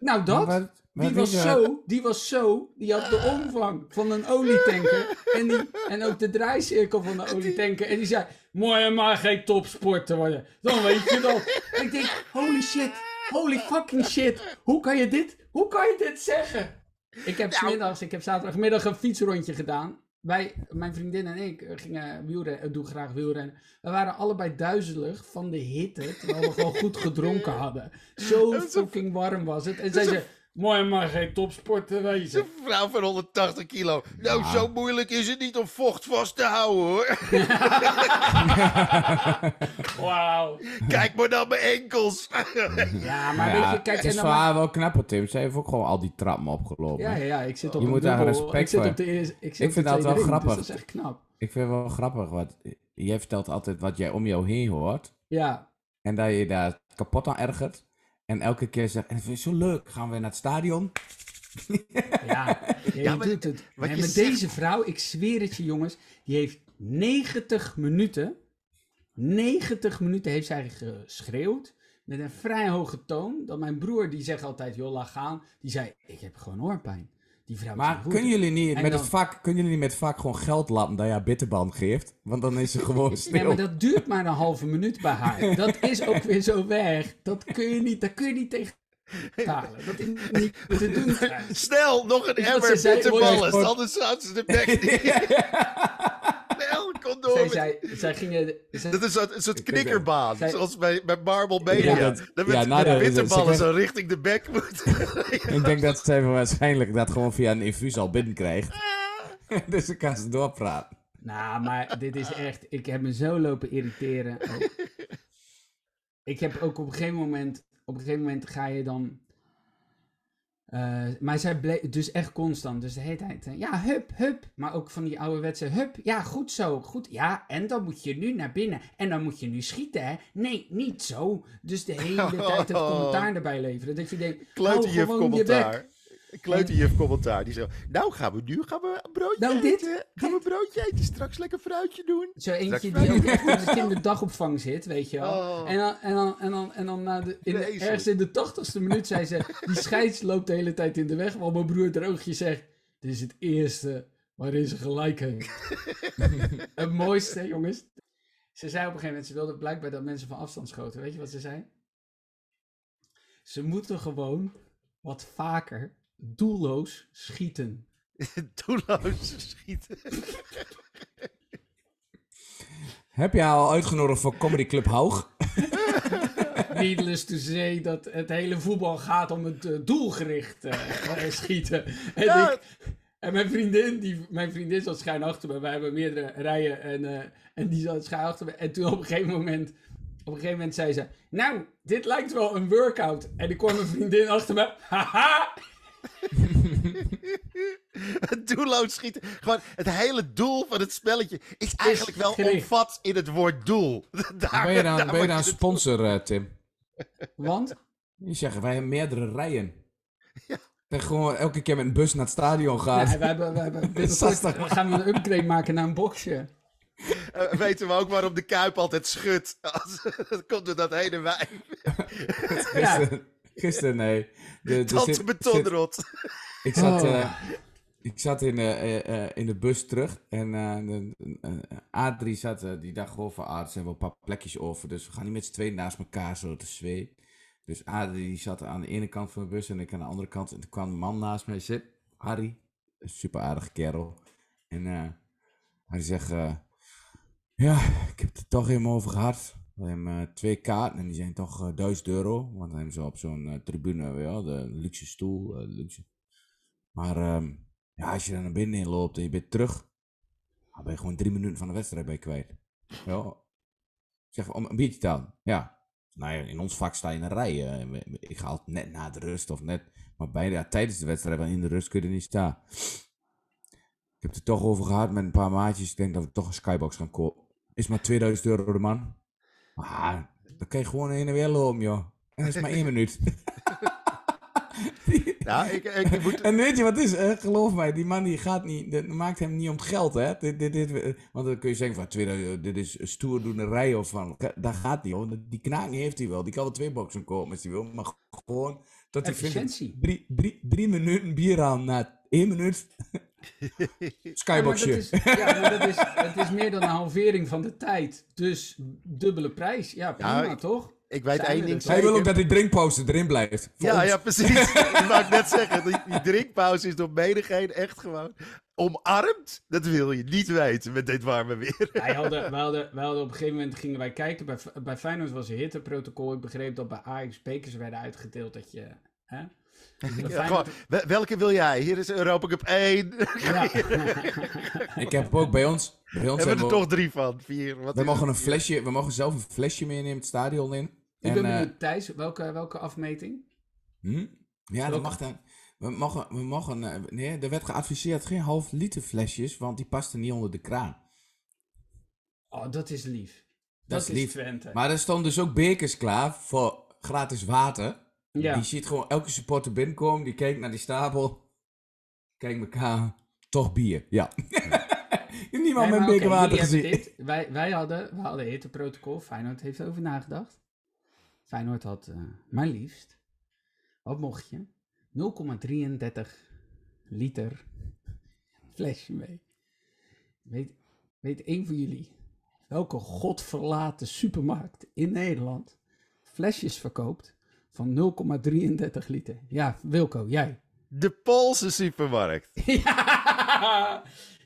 Nou, dat. Maar wat- maar die was zo. Die was zo. Die had de omvang van een olietanker. En, die, en ook de draaicirkel van de olietanker. En die zei: Mooi maar geen topsporter worden. Dan weet je dat. En ik denk: Holy shit. Holy fucking shit. Hoe kan je dit? Hoe kan je dit zeggen? Ik heb smiddags, ik heb zaterdagmiddag een fietsrondje gedaan. Wij, mijn vriendin en ik eh, gingen wielrennen, doen graag wielrennen. We waren allebei duizelig van de hitte, terwijl we gewoon goed gedronken hadden. Zo fucking warm was het. En zij zei, mooi maar geen topsporter wezen. Een vrouw van 180 kilo. Nou, zo moeilijk is het niet om vocht vast te houden hoor. Wauw. Kijk maar naar mijn enkels. Ja, maar Ja, weet je, kijk, het is voor haar wel knapper, Tim. Ze heeft ook gewoon al die trappen opgelopen. Ja, ja, ja, ik zit op Je moet daar respect ik zit voor op de eerste, ik zit Ik op vind dat wel ring, grappig. Dus dat is echt knap. Ik vind het wel grappig, wat jij vertelt altijd wat jij om jou heen hoort. Ja, En dat je daar kapot aan ergert. En elke keer zegt, en vind ik zo leuk. Gaan we naar het stadion? Ja, je maar doet het. wat En je met zegt- deze vrouw, ik zweer het je jongens, die heeft 90 minuten, 90 minuten heeft zij geschreeuwd, met een vrij hoge toon, dat mijn broer, die zegt altijd, joh, laat gaan, die zei, ik heb gewoon hoorpijn. Die vrouw is Maar kunnen jullie niet En met dan- het vak, kunnen jullie niet met vak gewoon geld lappen dat je haar bitterband geeft? Want dan is ze gewoon stil. Nee, maar dat duurt maar een halve minuut bij haar. Dat is ook weer zo weg. Dat kun je niet, dat kun je niet tegen talen. Dat is niet te doen. Snel, nog een wat emmer bitterballen. hoor je- Anders houdt ze de bek niet. Door. Zij, met- zij, zij gingen... zij- Dat is een soort, Ik knikkerbaan. Zij- Zoals bij, bij Marble Media. Ja, dat- ja, met de bitterballen ze- zo richting de bek moeten. Ik denk dat ze waarschijnlijk dat gewoon via een infuus al binnenkrijgt. dus dan kan ze doorpraten. Nou, maar dit is echt... Ik heb me zo lopen irriteren. Ik heb ook op een gegeven moment... Op een gegeven moment ga je dan... eh, maar zij bleef dus echt constant. Dus de hele tijd... eh, ja, hup, hup. Maar ook van die ouderwetse hup. Ja, goed zo. Goed. Ja, en dan moet je nu naar binnen. En dan moet je nu schieten, hè. Nee, niet zo. Dus de hele tijd het commentaar erbij leveren. Dat je denkt... hou gewoon je bek. Kleuterjuf commentaar. Die zo, nou gaan we nu gaan we een broodje Nou, dit- eten. Gaan we een broodje eten. Straks lekker fruitje doen. Zo eentje die ook echt in de kinderdagopvang zit, weet je wel. Oh. En dan, en dan, en dan, en dan na de, in de, ergens in de tachtigste minuut zei ze... Die scheids loopt de hele tijd in de weg, want mijn broer Droogje zegt... Dit is het eerste waarin ze gelijk heeft. het mooiste, jongens. Ze zei op een gegeven moment, ze wilde blijkbaar dat mensen van afstand schoten. Weet je wat ze zei? Ze moeten gewoon wat vaker doelloos schieten. Doelloos schieten. Heb je haar al uitgenodigd voor Comedy Club Haug? Needless to say dat het hele voetbal gaat om het eh, doelgericht eh, schieten. En, Ja. ik, en mijn vriendin, die, mijn vriendin zat schuin achter me. Wij hebben meerdere rijen en, eh, en die zat schuin achter me. En toen op een gegeven moment, op een gegeven moment zei ze... Nou, dit lijkt wel een workout. En ik kwam mijn vriendin achter me. Haha! Doelloos schieten. Gewoon het hele doel van het spelletje is eigenlijk wel omvat in het woord doel. Daar, Ben je dan, daar ben je moet dan het- sponsor, eh, Tim? Want? Je zegt, wij hebben meerdere rijen. Dat je gewoon elke keer met een bus naar het stadion gaat. Nee, we hebben, we hebben binnenkort gaan we een upgrade maken naar een boxje. Eh, weten we ook waarom de Kuip altijd schudt. Als, dat komt door dat hele wijn. Ja. Gisteren, gisteren nee. De, Tante zit- betonrot. Ik zat, Oh. eh, ik zat in, de, eh, eh, in de bus terug en Adrie zat, die dacht gewoon van, ah, er zijn wel een paar plekjes over, dus we gaan niet met z'n tweeën naast elkaar zo te zwee. Dus Adrie die zat aan de ene kant van de bus en ik aan de andere kant. En toen kwam een man naast mij zitten, Harry, een super aardige kerel. En eh hij zegt, ja, ik heb het er toch helemaal over gehad. We hebben twee kaarten en die zijn toch eh, 1000 euro. Want dan hebben ze op zo'n tribune, wel, de luxe stoel, luxe. Maar ehm, ja, als je dan naar binnen in loopt en je bent terug, dan ben je gewoon drie minuten van de wedstrijd bij kwijt. Ja. Zeg, om een biertje halen. Ja. Nou ja, in ons vak sta je in een rij. eh, ik ga altijd net na de rust of net. Maar bij, ja, tijdens de wedstrijd, want in de rust kun je er niet staan. Ik heb het er toch over gehad met een paar maatjes. Ik denk dat we toch een skybox gaan kopen. Is maar 2000 euro de man. Ah, dan kan je gewoon heen en weer lopen, joh. En dat is maar één minuut. Nou, ik, ik moet... En weet je wat het is? hè? geloof mij, die man die gaat niet, dat maakt hem niet om het geld, hè? Dit, dit, dit, eh, want dan kun je zeggen van, 2000, dit is stoerdoenerij of van, dat gaat niet, hoor. Die knaking heeft hij wel, die kan wel twee boxen kopen als hij wil, maar gewoon tot hij vindt, Efficiëntie. drie, drie, drie minuten bier aan na één minuut. Ja, maar Skyboxje. dat is, ja, maar dat is, het is meer dan een halvering van de tijd. Dus dubbele prijs. Ja, prima Ja, ik- toch? Ik weet Zijn één we ding er Hij wil ook dat die drinkpauze erin blijft. Ja, ons. ja, precies. ik wou net zeggen, die, die drinkpauze is door menigeen echt gewoon omarmd. Dat wil je niet weten met dit warme weer. Wij hadden, wij hadden, wij hadden op een gegeven moment gingen wij kijken. Bij, bij Feyenoord was een hitteprotocol. Ik begreep dat bij Ajax bekers werden uitgedeeld. Dat je... Hè? Ja, gewoon, welke wil jij? Hier is Europa Cup 1. ja. Ik heb ook bij ons, bij ons hebben we er hebben we, toch drie van. Vier. Wat we mogen het? een flesje, we mogen zelf een flesje meenemen het stadion in. Ik En, ben eh, benieuwd, Thijs, welke, welke afmeting? Hm? Ja, dat mag dan. We mogen, we mogen, eh, nee, er werd geadviseerd geen half liter flesjes, want die pasten niet onder de kraan. Oh, dat is lief. Dat, is is, lief. Twente. Maar er stonden dus ook bekers klaar voor gratis water. ja. Die ziet gewoon elke supporter binnenkomen, die kijkt naar die stapel, kijkt elkaar, toch bier. Ja. Niemand Nee, met maar beker water gezien. Wij, wij hadden, we hadden hitteprotocol. Feyenoord heeft erover nagedacht. Feyenoord had eh, maar liefst, wat mocht je? 0,33 liter flesje mee. Weet, weet één van jullie welke godverlaten supermarkt in Nederland flesjes verkoopt van 0,33 liter? Ja, Wilco, jij. De Poolse supermarkt. Ja,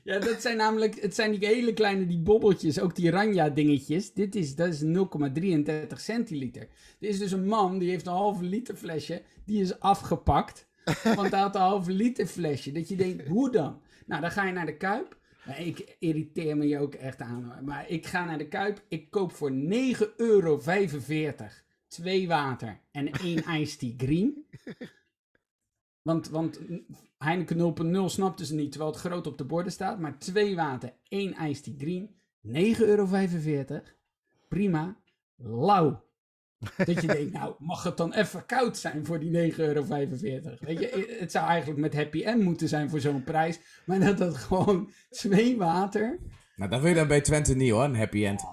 ja, dat zijn namelijk, het zijn die hele kleine, die bobbeltjes, ook die ranja dingetjes. Dit is, dat is 0,33 centiliter. Er is dus een man, die heeft een halve liter flesje, die is afgepakt. Want hij had een halve liter flesje. Dat je denkt, hoe dan? Nou, dan ga je naar de Kuip. Ik irriteer me je ook echt aan. Maar ik ga naar de Kuip, ik koop voor 9,45 euro twee water en één iced tea green. Want, want Heineken 0.0 snapten ze niet, terwijl het groot op de borden staat. Maar twee water, één iced tea green, 9,45 euro. Prima. Lauw. Dat je denkt, nou, mag het dan even koud zijn voor die 9,45 euro? Weet je, het zou eigenlijk met happy end moeten zijn voor zo'n prijs. Maar dat het gewoon twee water. Nou, dat wil je dan bij Twente niet hoor, een happy end.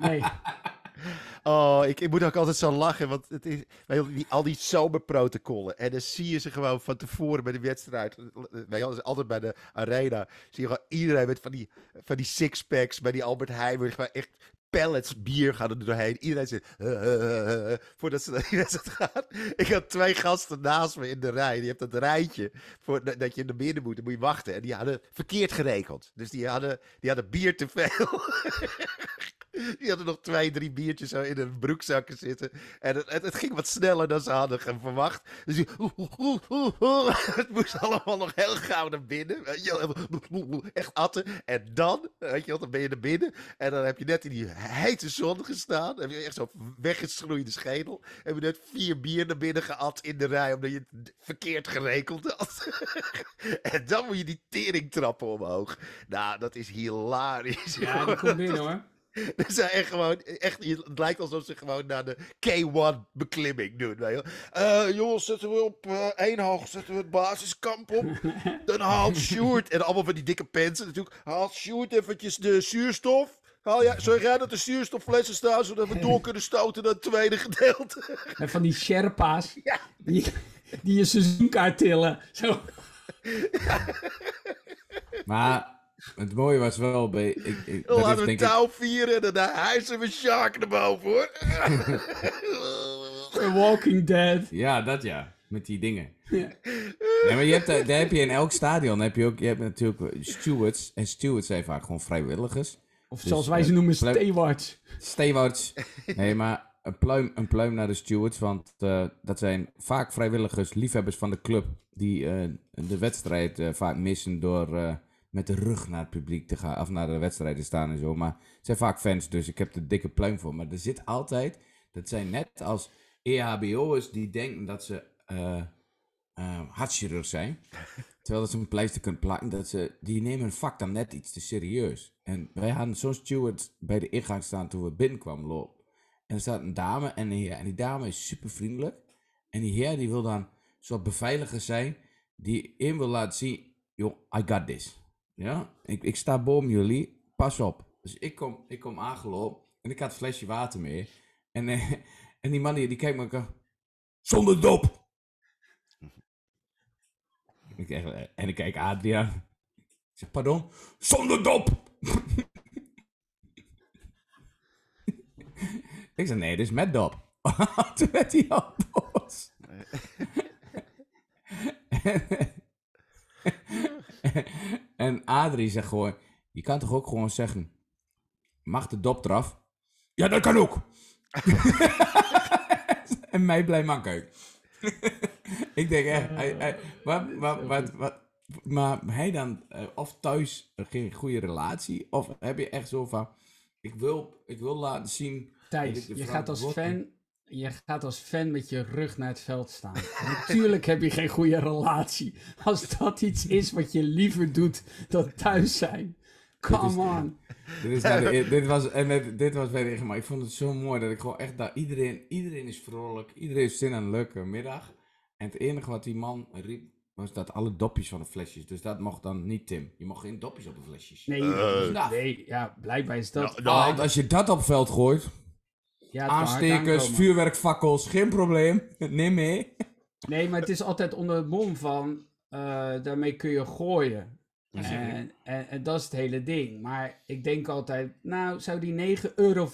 Nee, Oh, ik, ik moet ook altijd zo lachen, want het is, die, al die zomerprotocollen. En dan zie je ze gewoon van tevoren bij de wedstrijd. Je, wel, altijd bij de arena. Zie je gewoon iedereen met van die, van die sixpacks bij die Albert Heijn. Gewoon echt pallets bier gaan er doorheen. Iedereen zit voordat ze die. Ik had twee gasten naast me in de rij. Je hebt dat rijtje voor, dat je in de midden moet. Dan moet je wachten. En die hadden verkeerd gerekend. Dus die hadden, die hadden bier te veel. Die hadden nog twee, drie biertjes zo in hun broekzakken zitten. En het, het, het ging wat sneller dan ze hadden verwacht. Dus die, het moest allemaal nog heel gauw naar binnen. Echt atten. En dan, weet je wel, dan ben je naar binnen. En dan heb je net in die hete zon gestaan. Dan heb je echt zo'n weggeschroeide schedel. Heb je net vier bier naar binnen geat in de rij. Omdat je het verkeerd gerekend had. en dan moet je die teringtrappen omhoog. Nou, dat is hilarisch. ja, die komt binnen hoor. Ze zijn echt gewoon, echt, het lijkt alsof ze gewoon naar de K1 beklimming doen. Weet je wel. Eh, jongens, zetten we op eh één hoog, zetten we het basiskamp op. Dan haalt Sjoerd, en allemaal van die dikke pensen natuurlijk, haalt Sjoerd eventjes de zuurstof. Haal jij, zorg jij dat de zuurstofflessen staan, zodat we door kunnen stoten naar het tweede gedeelte. En van die Sherpa's. Die, die je seizoenkaart tillen. Zo. Maar het mooie was wel bij... Ik, ik, dat Laten is we denk ik, touw vieren en dan hijsen we Shark naar boven hoor. The Walking Dead. ja, dat ja. Met die dingen. Ja. Nee, maar je hebt, daar daar heb je in elk stadion heb je ook, je hebt natuurlijk stewards. En stewards zijn vaak gewoon vrijwilligers. Of Dus, zoals wij ze eh, noemen, plek- stewards. Stewards. Nee, maar een pluim, een pluim naar de stewards. Want eh, dat zijn vaak vrijwilligers, liefhebbers van de club. Die eh, de wedstrijd eh, vaak missen door eh, met de rug naar het publiek te gaan. Of naar de wedstrijd te staan en zo. Maar het zijn vaak fans, dus ik heb er dikke pluim voor. Maar er zit altijd, dat zijn net als EHBO'ers die denken dat ze eh, hartchirurg zijn. Terwijl dat ze een pleister kunnen plakken. Dat ze, die nemen hun vak dan net iets te serieus. En wij hadden zo'n steward bij de ingang staan toen we binnenkwamen lopen. En er staat een dame en een heer. En die dame is super vriendelijk. En die heer die wil dan een soort beveiliger zijn. Die in wil laten zien. Joh, I got this. Ja, ik, ik sta boven jullie. Pas op. Dus ik kom, ik kom aangelopen. En ik had een flesje water mee. En, eh, en die man die, die kijkt me ook. Zonder dop. Ik eh, en ik kijk Adriaan. Ik zeg, pardon? Zonder dop! ik zeg, nee, dit is met dop. Toen werd hij al boos. en Adrie zegt gewoon, je kan toch ook gewoon zeggen, mag de dop eraf? Ja, dat kan ook. en mij blij ik denk echt, hij, hij, wat, wat, wat, wat, maar hij dan, eh, of thuis geen goede relatie, of heb je echt zo van, ik wil, ik wil laten zien... Thijs, je gaat als fan, je gaat als fan met je rug naar het veld staan. Natuurlijk heb je geen goede relatie. Als dat iets is wat je liever doet dan thuis zijn. Come on. Dit, is nou de- dit was, en dit, dit was weer maar ik vond het zo mooi dat ik gewoon echt daar, iedereen, iedereen is vrolijk, iedereen heeft zin aan een leuke middag. En het enige wat die man riep, was dat alle dopjes van de flesjes, dus dat mocht dan niet Tim. Je mocht geen dopjes op de flesjes. Nee, Uh, nee, ja, blijkbaar is dat... nou, nou, Want als je dat op veld gooit, ja, aanstekers, vuurwerkfakkels, geen probleem, neem mee. Nee, maar het is altijd onder het mom van, eh, daarmee kun je gooien. En, en, en dat is het hele ding. Maar ik denk altijd, nou, zou die 9,45 euro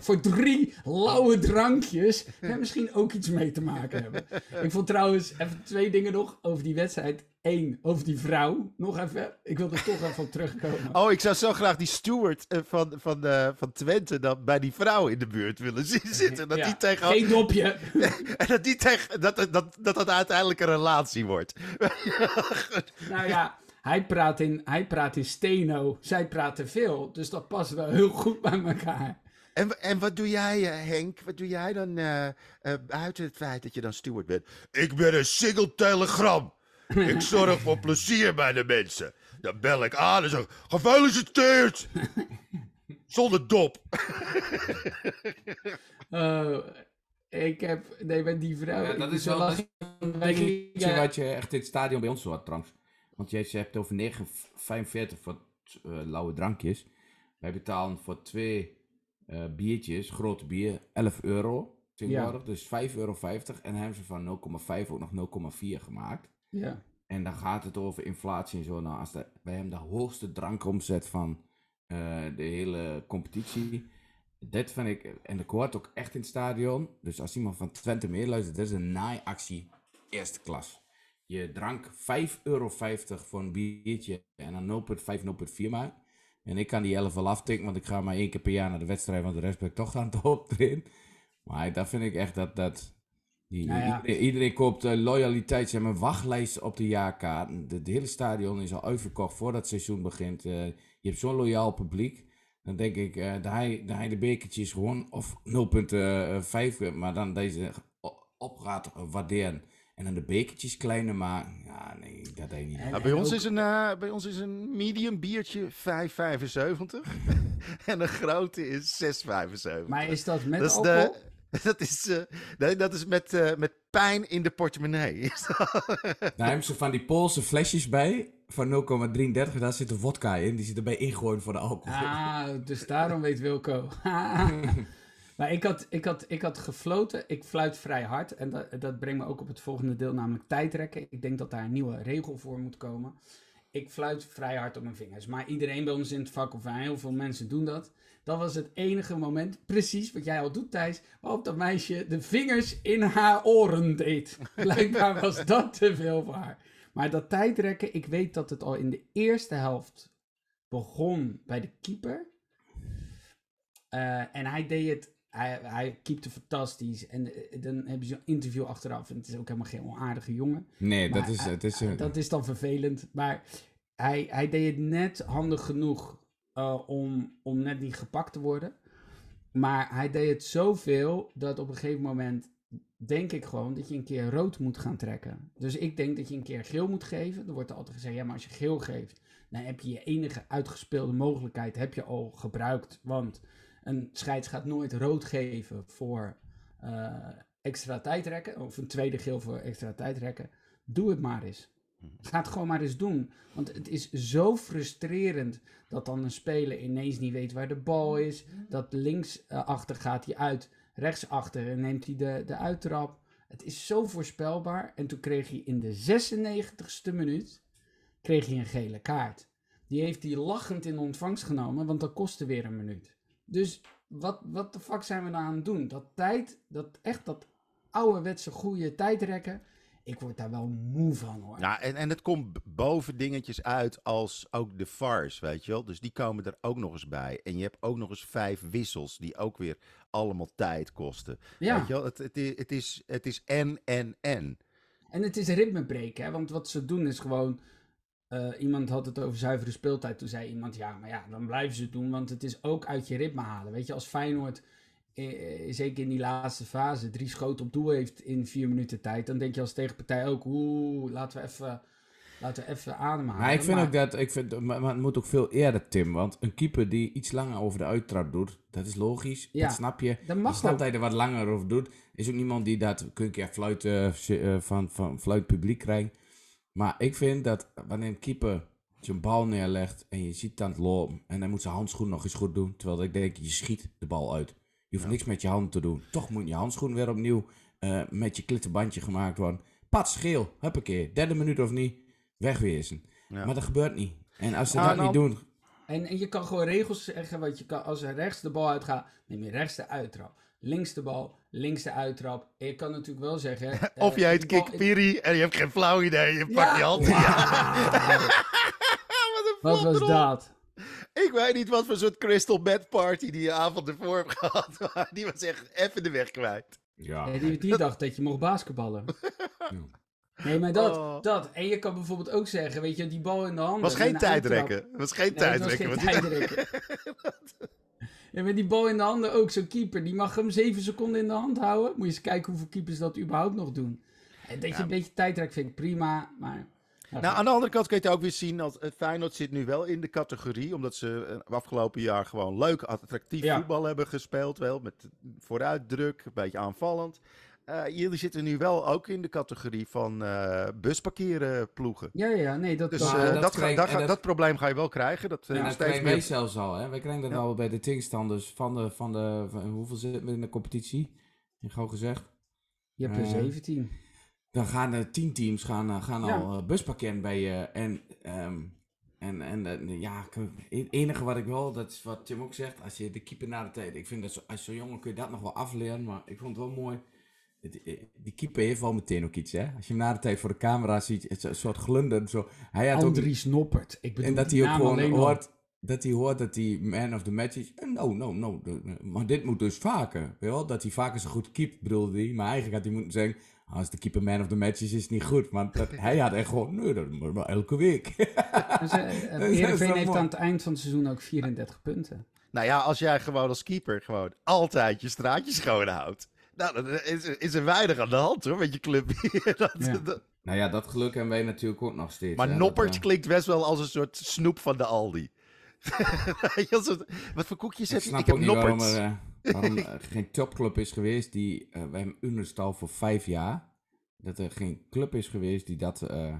voor drie lauwe drankjes er misschien ook iets mee te maken hebben? Ik vond trouwens, even twee dingen nog over die wedstrijd. Eén, over die vrouw. Nog even, ik wil er toch even op terugkomen. Oh, ik zou zo graag die steward eh, van, van, eh, van Twente dan bij die vrouw in de buurt willen zien zitten. Dat Ja, die tegen, Geen dopje. en dat, die tegen, dat, dat, dat, dat dat uiteindelijk een relatie wordt. Nou ja, hij praat, in, hij praat in steno, zij praat te veel. Dus dat past wel heel goed bij elkaar. En, en wat doe jij, eh, Henk? Wat doe jij dan eh, eh, buiten het feit dat je dan steward bent? Ik ben een single telegram. Ik zorg voor plezier bij de mensen. Dan bel ik aan en zeg: Gefeliciteerd! Zonder dop. Oh, ik heb... Nee, met die vrouw... Ja, dat is wel een gingen- wat je echt in het stadion bij ons zo had trouwens. Want jij hebt over 9,45 voor eh, lauwe drankjes. Wij betalen voor twee eh, biertjes, grote bier, 11 euro. Tegenwoordig, dus 5,50 euro. En hebben ze van 0,5 ook nog 0,4 gemaakt. Ja. En dan gaat het over inflatie en zo. Nou, als de, wij hebben de hoogste drankomzet van eh, de hele competitie. Dat vind ik, en ik hoor het ook echt in het stadion. Dus als iemand van Twente meeluistert, dat is een naaiactie eerste klas. Je drank 5,50 euro voor een biertje en dan 0,5, 0,4 maakt. En ik kan die 11 wel aftikken, want ik ga maar één keer per jaar naar de wedstrijd, want de rest ben ik toch aan het optreden. Maar dat vind ik echt dat, dat die, Nou ja. iedereen, iedereen koopt uh, loyaliteit. Ze hebben een wachtlijst op de jaarkaarten. De, de hele stadion is al uitverkocht voordat het seizoen begint. Eh, je hebt zo'n loyaal publiek. Dan denk ik, eh dat, hij, dat hij de bekertjes gewoon, of 0,5, maar dan deze op gaat waarderen. En dan de bekertjes kleiner maken. Ja, nee, dat deed niet. En- bij, ons ook- is een, eh, bij ons is een medium biertje 5,75. en een grote is 6,75. Maar is dat met dat is, alcohol? de, dat is, eh, nee, dat is met, eh, met pijn in de portemonnee. Daar hebben ze van die Poolse flesjes bij. Van 0,33, daar zit de vodka in. Die zit erbij ingooien voor de alcohol. Ah, dus daarom weet Wilco. Maar ik had, ik, had, ik had gefloten. Ik fluit vrij hard. En dat, dat brengt me ook op het volgende deel, namelijk tijdrekken. Ik denk dat daar een nieuwe regel voor moet komen. Ik fluit vrij hard op mijn vingers. Maar iedereen bij ons in het vak, of heel veel mensen doen dat. Dat was het enige moment, precies wat jij al doet, Thijs, waarop dat meisje de vingers in haar oren deed. Blijkbaar was dat te veel voor haar. Maar dat tijdrekken, ik weet dat het al in de eerste helft begon bij de keeper. Eh, en hij deed het, hij, hij keepte fantastisch. En eh, dan hebben ze een interview achteraf. En het is ook helemaal geen onaardige jongen. Nee, dat is... Het is Dat is dan vervelend. Maar hij, hij deed het net handig genoeg eh, om, om net niet gepakt te worden. Maar hij deed het zoveel dat op een gegeven moment denk ik gewoon dat je een keer rood moet gaan trekken. Dus ik denk dat je een keer geel moet geven. Er wordt altijd gezegd, ja, maar als je geel geeft, dan heb je je enige uitgespeelde mogelijkheid heb je al gebruikt. Want een scheids gaat nooit rood geven voor eh, extra tijdrekken. Of een tweede geel voor extra tijdrekken. Doe het maar eens. Ga het gewoon maar eens doen. Want het is zo frustrerend dat dan een speler ineens niet weet waar de bal is. Dat links eh, achter gaat hij uit, rechts achter en neemt hij de, de uittrap. Het is zo voorspelbaar. En toen kreeg hij in de 96ste minuut kreeg hij een gele kaart. Die heeft hij lachend in ontvangst genomen, want dat kostte weer een minuut. Dus wat, wat de fuck zijn we nou aan het doen? Dat tijd, dat echt dat ouderwetse goede tijdrekken. Ik word daar wel moe van hoor. Ja, en, en het komt boven dingetjes uit als ook de VARs, weet je wel. Dus die komen er ook nog eens bij. En je hebt ook nog eens vijf wissels die ook weer allemaal tijd kosten. ja. Weet je wel, het, het, is, het, is, het is en, en, en. En het is ritme breken, hè? want wat ze doen is gewoon. Eh, iemand had het over zuivere speeltijd. Toen zei iemand: Ja, maar ja, dan blijven ze het doen, want het is ook uit je ritme halen. Weet je, als Feyenoord, eh, eh, zeker in die laatste fase, drie schoten op doel heeft in vier minuten tijd, dan denk je als tegenpartij ook: Oeh, laten we even, laten we even ademhalen. Maar ik vind Maar- ook dat, ik vind, maar, maar het moet ook veel eerder, Tim. Want een keeper die iets langer over de uittrap doet, dat is logisch. Ja, dat snap je. dat mag snapt hij er wat langer over doet. Is ook niemand die dat kun je fluit, eh, van, van fluit publiek krijgt. Maar ik vind dat wanneer een keeper zijn bal neerlegt en je ziet het aan het lopen en hij moet zijn handschoen nog eens goed doen. Terwijl ik denk, je schiet de bal uit. Je hoeft niks met je hand te doen. Toch moet je handschoen weer opnieuw eh, met je klittenbandje gemaakt worden. Pats, geel, huppakee. Derde minuut of niet, wegwezen. Ja. Maar dat gebeurt niet. En als ze Ah, dat nou, niet doen, En, en je kan gewoon regels zeggen, wat je kan, als er rechts de bal uitgaat, neem je rechts de uittrap. Links de bal, links de uittrap. En je kan natuurlijk wel zeggen... eh, Of jij bal- Kik Piri en je hebt geen flauw idee. Je pakt Ja. je hand. Wauw. Wat een Wat was dat? Ik weet niet wat voor soort crystal bed party die je avond ervoor hebt gehad. Maar die was echt even de weg kwijt. ja, Ja, die, die dacht dat je mocht basketballen. Nee, maar dat, Oh. dat. En je kan bijvoorbeeld ook zeggen, weet je, die bal in de handen. was en geen tijdrekken. was geen Nee, het was tijdrekken. geen tijdrekken. Ja, met die bal in de handen ook. Zo'n keeper, die mag hem 7 seconden in de hand houden. Moet je eens kijken hoeveel keepers dat überhaupt nog doen. En dat je een beetje tijdrek vind ik prima, maar... Nou, aan de andere kant kun je het ook weer zien als uh, Feyenoord zit nu wel in de categorie, omdat ze uh, afgelopen jaar gewoon leuk, attractief Ja. voetbal hebben gespeeld, wel met vooruitdruk, een beetje aanvallend. Eh, jullie zitten nu wel ook in de categorie van eh busparkeren ploegen. Ja, ja, ja, nee, dat, Dus dat- eh, dat, dat krijg- dat- dat probleem ga je wel krijgen. Dat eh, dat steeds krijgen wij meer... zelfs al, hè. Wij krijgen dat Ja. al bij de tegenstanders van de, van de, van- hoeveel zitten we in de competitie? In gauw gezegd. je hebt er eh, 17. Dan gaan er tien teams gaan, gaan Ja. al uh, buspakket bij je. En, ehm, en, en ja, het enige wat ik wil, dat is wat Tim ook zegt, als je de keeper na de tijd, ik vind dat zo, als zo'n jongen kun je dat nog wel afleren, maar ik vond het wel mooi. Eh, Die keeper heeft wel meteen ook iets, hè? Als je hem na de tijd voor de camera ziet, het is een soort glunder. Zo. Hij had ook, Andries Noppert. Ik bedoel, en dat die hij ook gewoon hoort, dat hij hoort dat hij man of the match is. En no, no, no. Maar dit moet dus vaker. Weet je wel? Dat hij vaker zo goed keept, bedoelde hij. Maar eigenlijk had hij moeten zeggen, als de keeper man of the match is, is het niet goed. Maar dat, hij had echt gewoon, nee, dat moet wel elke week. Dus, eh, eh, Heerenveen wel heeft aan het eind van het seizoen ook 34 punten. Nou ja, als jij gewoon als keeper gewoon altijd je straatjes schoon houdt. Nou, dan is, is er weinig aan de hand hoor, met je club. Dat- Ja. dat- nou ja, dat geluk hebben wij natuurlijk ook nog steeds. maar hè, Noppert dat, eh, klinkt best wel als een soort snoep van de Aldi. Wat voor koekjes Ik heb je? snap Ik heb waarom er, eh, waarom er geen topclub is geweest die... eh wij hebben Unerstal voor vijf jaar. Dat er geen club is geweest die dat... eh,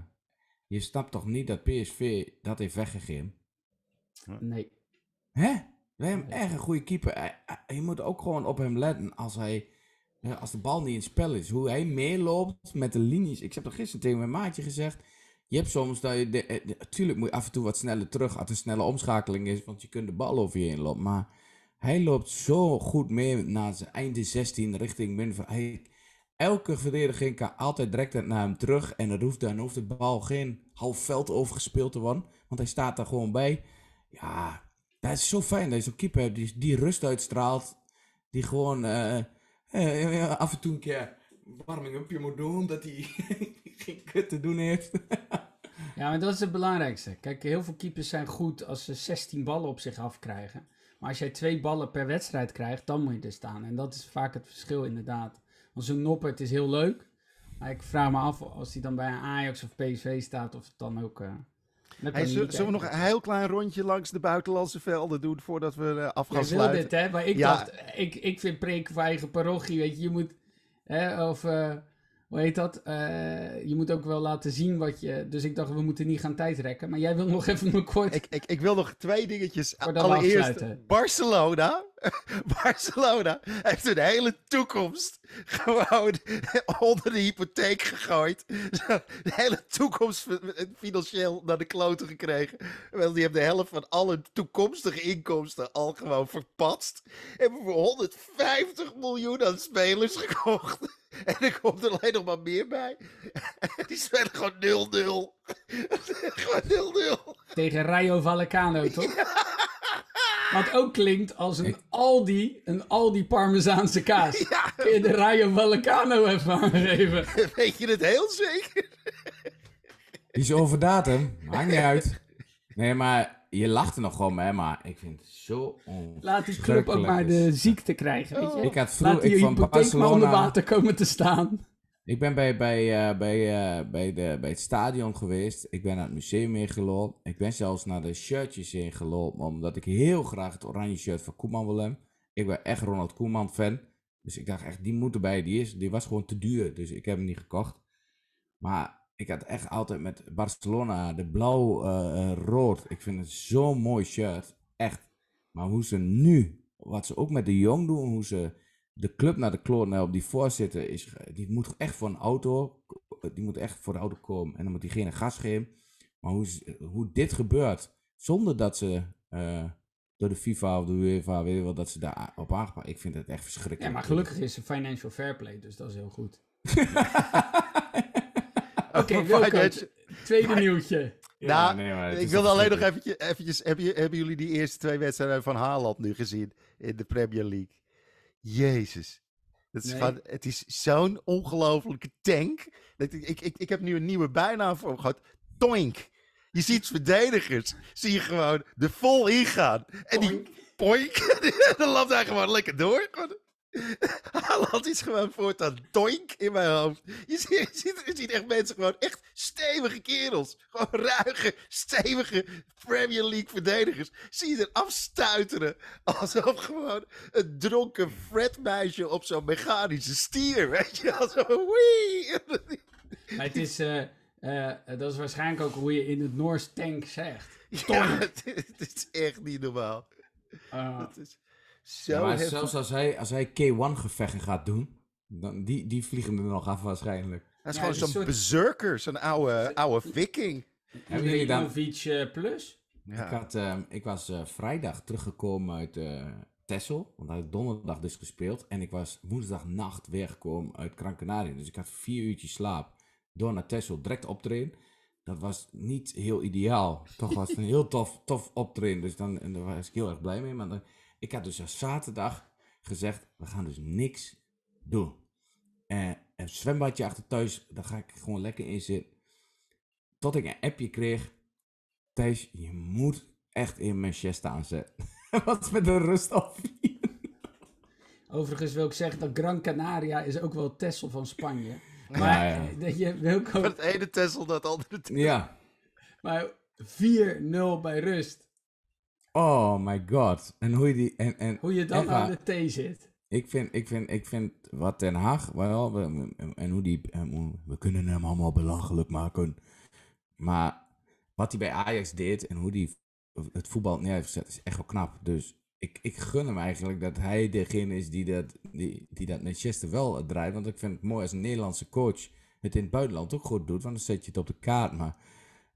je snapt toch niet dat PSV dat heeft weggegeven? Nee. Hè? We hebben echt een goede keeper. Je moet ook gewoon op hem letten als hij... eh, Als de bal niet in spel is. Hoe hij meeloopt met de linies. Ik heb er gisteren tegen mijn maatje gezegd. Je hebt soms dat je... de- eh, moet je af en toe wat sneller terug. Als een snelle omschakeling is. Want je kunt de bal over je heen lopen. Maar hij loopt zo goed mee naar zijn einde 16 richting min. Hij, elke verdediging kan altijd direct naar hem terug. En dan hoeft, dan hoeft de bal geen half veld overgespeeld te worden. Want hij staat daar gewoon bij. Ja, dat is zo fijn dat je zo'n keeper die, die rust uitstraalt. Die gewoon eh, eh, af en toe een keer warming-upje moet doen. Dat hij geen kut te doen heeft. Ja, maar dat is het belangrijkste. Kijk, heel veel keepers zijn goed als ze 16 ballen op zich afkrijgen. Maar als jij twee ballen per wedstrijd krijgt, dan moet je er staan. En dat is vaak het verschil inderdaad. Want zo'n Noppert is heel leuk. Maar ik vraag me af als hij dan bij een Ajax of PSV staat, of het dan ook... eh, Hey, zullen, we nog een heel klein rondje langs de buitenlandse velden doen voordat we eh, af gaan Jij wil sluiten? dit, hè? Maar ik Ja. dacht, ik, ik vind preken voor eigen parochie, weet je. Je moet, hè, of, eh, hoe heet dat? Eh, je moet ook wel laten zien wat je... Dus ik dacht, we moeten niet gaan tijdrekken. Maar jij wil nog even een kort... Ik, ik, ik wil nog twee dingetjes. Allereerst. Barcelona. Barcelona heeft hun hele toekomst gewoon onder de hypotheek gegooid. De hele toekomst fi- financieel naar de kloten gekregen. Wel, die hebben de helft van alle toekomstige inkomsten al gewoon verpatst. Hebben voor 150 miljoen aan spelers gekocht. En er komt er alleen nog maar meer bij. Die spelen gewoon 0-0. gewoon 0-0. Tegen Rayo Vallecano, toch? Wat ook klinkt als een Aldi, een Aldi Parmezaanse kaas. Ja, Kun je de Rayo Vallecano even aangeven? weet je het heel zeker? Die is over datum. Maakt niet uit. Nee, maar je lacht er nog gewoon mee. Maar ik vind het zo Laat die club ook maar de ziekte krijgen, weet je? Ik had Laat vroeger... die Ik van hypotheek maar onder Barcelona... water komen te staan. Ik ben bij, bij, eh, bij, eh, bij, de, bij het stadion geweest. Ik ben naar het museum ingelopen. Ik ben zelfs naar de shirtjes heen gelopen. Omdat ik heel graag het oranje shirt van Koeman wil hebben. Ik ben echt Ronald Koeman fan. Dus ik dacht echt, die moet erbij. Die, is, die was gewoon te duur. Dus ik heb hem niet gekocht. Maar ik had echt altijd met Barcelona de blauw-rood. ik vind het zo'n mooi shirt. Echt. Maar hoe ze nu, wat ze ook met de jong doen, hoe ze de club naar de kloot op die voorzitter is, die moet echt voor een auto, die moet echt voor de auto komen en dan moet diegene gas geven. Maar hoe, hoe dit gebeurt, zonder dat ze eh, door de FIFA of de UEFA, weet je wel, dat ze daar op aangepakt. Ik vind het echt verschrikkelijk. Ja, maar gelukkig is er financial fair play, dus dat is heel goed. Oké, Wilco, finance- tweede nieuwtje. Nou, nee, maar het ik wilde alleen nog eventjes, eventjes hebben, je- hebben jullie die eerste twee wedstrijden van Haaland nu gezien in de Premier League? Jezus. Dat is Nee. het is zo'n ongelofelijke tank. Dat ik, ik, ik, ik heb nu een nieuwe bijnaam voor hem gehad. Toink. Je ziet verdedigers, zie je gewoon er vol ingaan. En die poink, dan loopt hij gewoon lekker door. Haaland is gewoon voortaan doink in mijn hoofd. Je ziet, je, ziet, je ziet echt mensen gewoon echt stevige kerels. Gewoon ruige, stevige Premier League verdedigers. Zie je er afstuiteren. Alsof gewoon een dronken Fred-meisje op zo'n mechanische stier. Weet je, alsof wee. Maar het is, eh, eh, dat is waarschijnlijk ook hoe je in het Noors tank zegt. Ja, het, het is echt niet normaal. Uh, Het is zo Ja, maar heftig. zelfs als hij, als hij K1-gevechten gaat doen, dan, die, die vliegen er nog af waarschijnlijk. Hij is Ja, gewoon is zo'n soort- berserker, zo'n oude, oude viking. Hebben jullie dan... Ibrahimovic eh, plus? Ja. Ik, had, ehm, ik was eh, vrijdag teruggekomen uit eh Texel, want hij had donderdag dus gespeeld. En ik was woensdagnacht weer gekomen uit Gran Canaria. Dus ik had vier uurtjes slaap door naar Texel, direct optreden. Dat was niet heel ideaal. Toch was het een heel tof, tof optreden. Dus dan, en daar was ik heel erg blij mee. Maar dan, ik had dus als zaterdag gezegd, we gaan dus niks doen. En een zwembadje achter thuis, daar ga ik gewoon lekker in zitten. Tot ik een appje kreeg. Thijs, je moet echt in Manchester aanzetten. Wat met de rust op. Overigens wil ik zeggen dat Gran Canaria is ook wel Texel van Spanje. Maar Ja, ja. dat je Wilco, Van het ene Tessel het andere Tessel. Ja. maar 4-0 bij rust. Oh my god. En hoe je die. En, en, Hoe je dan aan de thee zit. ik, vind, ik, vind, ik vind wat Den Haag. Wel, we- en hoe die. We kunnen hem allemaal belachelijk maken. Maar wat hij bij Ajax deed en hoe die het voetbal neer heeft gezet, is echt wel knap. Dus ik, ik gun hem eigenlijk dat hij degene is die dat, die, die dat Manchester wel draait. Want ik vind het mooi als een Nederlandse coach het in het buitenland ook goed doet. Want dan zet je het op de kaart. Maar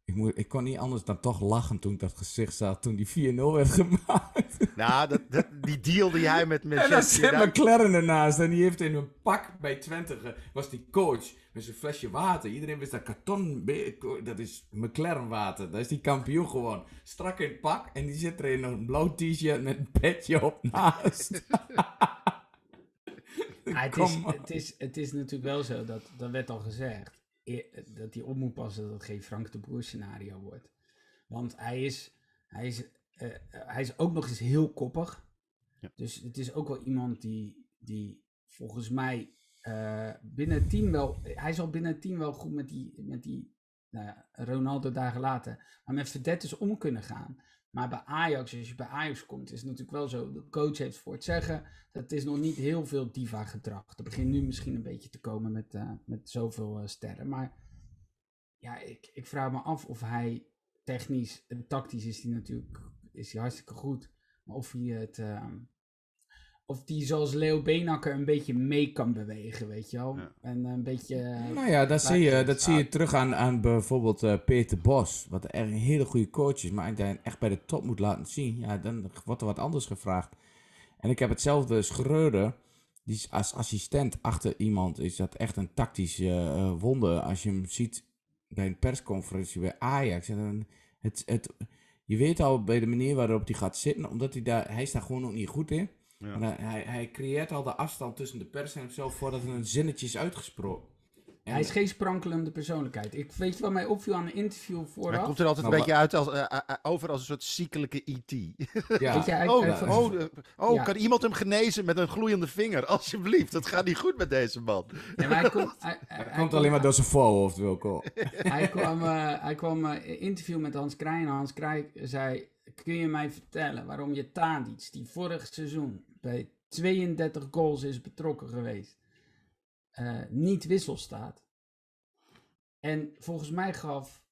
ik, moet, ik kon niet anders dan toch lachen toen ik dat gezicht zag toen die 4-0 werd gemaakt. Nou, dat, dat, die deal die hij met En dan Manchester zit. McLaren ernaast en die heeft in een pak bij Twente, was die coach met zijn flesje water. Iedereen wist dat karton, dat is McLaren water. Daar is die kampioen gewoon. Strak in het pak en die zit er in een blauw t-shirt met een petje op naast. Ja, het, is, het, is, het is natuurlijk wel zo, dat, dat werd al gezegd, dat hij op moet passen dat het geen Frank de Boer scenario wordt. Want hij is, hij is, eh, hij is ook nog eens heel koppig. Ja. Dus het is ook wel iemand die, die volgens mij eh, binnen het team wel, hij is al binnen het team wel goed met die, met die nou ja, Ronaldo dagen later, maar met verdetters om kunnen gaan. Maar bij Ajax, als je bij Ajax komt, is het natuurlijk wel zo, de coach heeft voor het zeggen, dat is nog niet heel veel diva-gedrag. Dat begint nu misschien een beetje te komen met, eh, met zoveel eh, sterren. Maar ja, ik, ik vraag me af of hij technisch en tactisch is hij natuurlijk is hij hartstikke goed. Maar of hij het. ehm, of die zoals Leo Beenakker een beetje mee kan bewegen, weet je wel. Ja. En een beetje... eh, Nou ja, dat, zie je, dat zie je terug aan, aan bijvoorbeeld eh, Peter Bos. Wat echt een hele goede coach is. Maar als hij echt bij de top moet laten zien, ja, dan wordt er wat anders gevraagd. En ik heb hetzelfde Schreuder. Die is als assistent achter iemand is dat echt een tactisch eh, eh, wonder. Als je hem ziet bij een persconferentie bij Ajax. En dan het, het, je weet al bij de manier waarop hij gaat zitten, omdat hij daar, hij is daar gewoon nog niet goed in. Ja. Hij, hij creëert al de afstand tussen de pers en hemzelf voordat er een zinnetje is uitgesproken. En- Hij is geen sprankelende persoonlijkheid. Ik weet je wat mij opviel aan een interview Hij vooraf? komt er altijd een Maar beetje uit als, eh, eh, eh, over als een soort ziekelijke IT. ja. Weet je, hij- Oh, hij- oh, eh, oh Ja. kan iemand hem genezen met een gloeiende vinger? Alsjeblieft, dat gaat niet goed met deze man. Ja, maar hij komt, hij, hij- Hij hij komt alleen maar door zijn voorhoofd, Wilco. Hij kwam, eh, hij kwam interview met Hans Kraaij en Hans Kraaij zei... Kun je mij vertellen waarom je Tadic, die vorig seizoen bij 32 goals is betrokken geweest, eh, niet wissel staat? En volgens mij gaf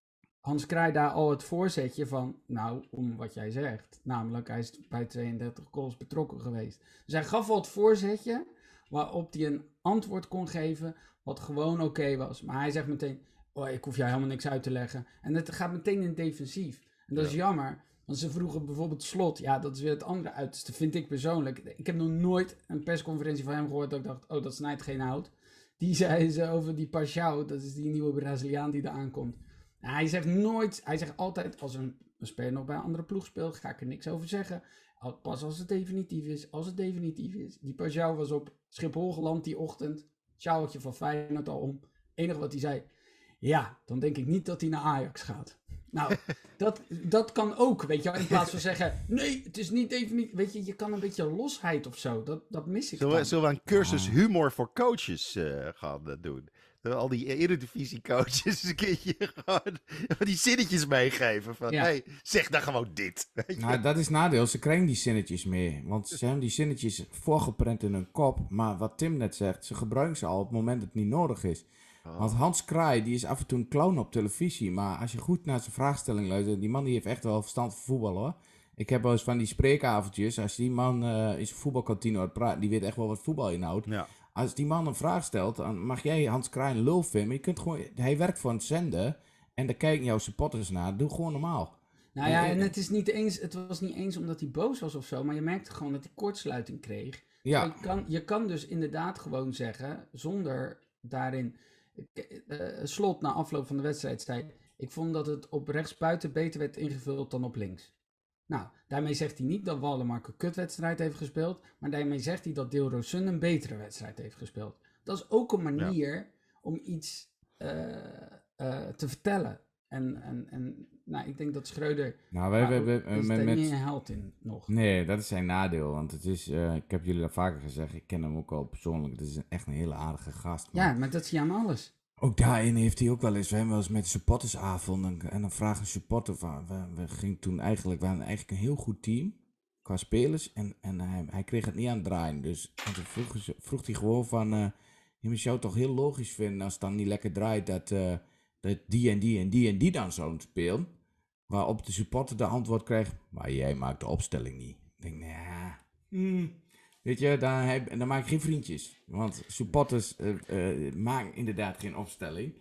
Hans Kraaij daar al het voorzetje van... Nou, om wat jij zegt. Namelijk, hij is bij 32 goals betrokken geweest. Dus hij gaf al het voorzetje waarop hij een antwoord kon geven wat gewoon oké was. Maar hij zegt meteen, oh, ik hoef jou helemaal niks uit te leggen. En het gaat meteen in defensief. En dat is jammer. Want ze vroegen bijvoorbeeld Slot. Ja, dat is weer het andere uiterste, vind ik persoonlijk. Ik heb nog nooit een persconferentie van hem gehoord dat ik dacht, oh, dat snijdt geen hout. Die zei ze over die Pashao, dat is die nieuwe Braziliaan die er aankomt. Nou, hij zegt nooit, hij zegt altijd, als een, speler nog bij een andere ploeg speelt, ga ik er niks over zeggen. Pas als het definitief is, als het definitief is. Die Pashao was op Schiphol geland die ochtend. Sjouwtje van Feyenoord al om. enige wat hij zei, Ja, dan denk ik niet dat hij naar Ajax gaat. Nou, dat, dat kan ook, weet je. In plaats van zeggen, nee, het is niet even niet... Weet je, je kan een beetje losheid of zo. Dat, dat mis ik Zullen we, zullen we een cursus Ah. humor voor coaches eh, gaan eh, doen? Al die eredivisie coaches een keertje gewoon die zinnetjes meegeven. Van, Ja. hey, zeg dan gewoon dit. Weet je? Nou, dat is het nadeel. Ze krijgen die zinnetjes meer. Want ze hebben die zinnetjes voorgeprent in hun kop. Maar wat Tim net zegt, ze gebruiken ze al op het moment dat het niet nodig is. Want Hans Kraai, die is af en toe een clown op televisie. Maar als je goed naar zijn vraagstelling luistert, die man die heeft echt wel verstand van voetbal hoor. Ik heb wel eens van die spreekavondjes. Als die man eh in zijn voetbalkantine hoort praten, die weet echt wel wat voetbal inhoudt. Ja. Als die man een vraag stelt, dan mag jij Hans Kraai een lul vinden. Maar je kunt gewoon, hij werkt voor een zender. En daar kijken jouw supporters naar. Doe gewoon normaal. Nou ja, en het, is niet eens, het was niet eens omdat hij boos was of zo, maar je merkte gewoon dat hij kortsluiting kreeg. Ja, Je, kan, je kan dus inderdaad gewoon zeggen, zonder daarin... eh, slot na afloop van de wedstrijdstijd. Ik vond dat het op rechtsbuiten beter werd ingevuld dan op links. Nou, daarmee zegt hij niet dat Waldemark een kutwedstrijd heeft gespeeld. Maar daarmee zegt hij dat Deel Rosun een betere wedstrijd heeft gespeeld. Dat is ook een manier om iets eh, eh, te vertellen. En, en, en nou, ik denk dat Schreuder... nou, wij hebben uh, met, met, niet een held in nog. Nee, dat is zijn nadeel. Want het is, eh, ik heb jullie dat vaker gezegd, ik ken hem ook al persoonlijk. Het is een, echt een hele aardige gast. maar Ja, maar dat zie je aan alles. Ook daarin heeft hij ook wel eens, we hebben wel eens met supportersavond. En, en dan vraagt een supporter van, we, we gingen toen eigenlijk, we hadden eigenlijk een heel goed team qua spelers. En, en hij, hij kreeg het niet aan het draaien. Dus en toen vroeg, ze- vroeg hij gewoon van, eh je zou het toch heel logisch vinden als het dan niet lekker draait dat, eh, dat die en die en die en die dan zouden spelen. Waarop de supporter de antwoord krijgt, maar jij maakt de opstelling niet. Ik denk, nou ja, hmm, weet je, dan, heb, maak ik geen vriendjes. Want supporters eh, maken inderdaad geen opstelling.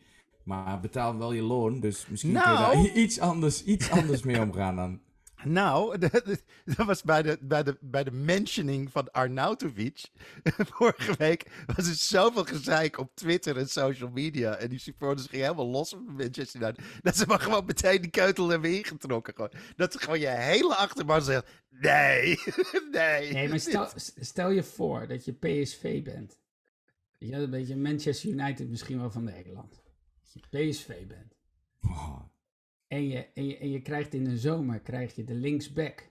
Maar betalen wel je loon, dus misschien kun je Nou. daar iets anders, iets anders mee omgaan dan. Nou, dat, was bij de, bij, de, bij de mentioning van Arnautovic. Vorige week was er zoveel gezeik op Twitter en social media. En die supporters gingen helemaal los op Manchester United. Dat ze maar gewoon meteen die keutel hebben ingetrokken. Gewoon. Dat ze gewoon je hele achterban zegt, nee, nee. Nee, maar stel, stel je voor dat je PSV bent. Je, een beetje Manchester United misschien wel van Nederland. Dat je PSV bent. Oh, En je, en, je, en je krijgt in de zomer krijg je de linksback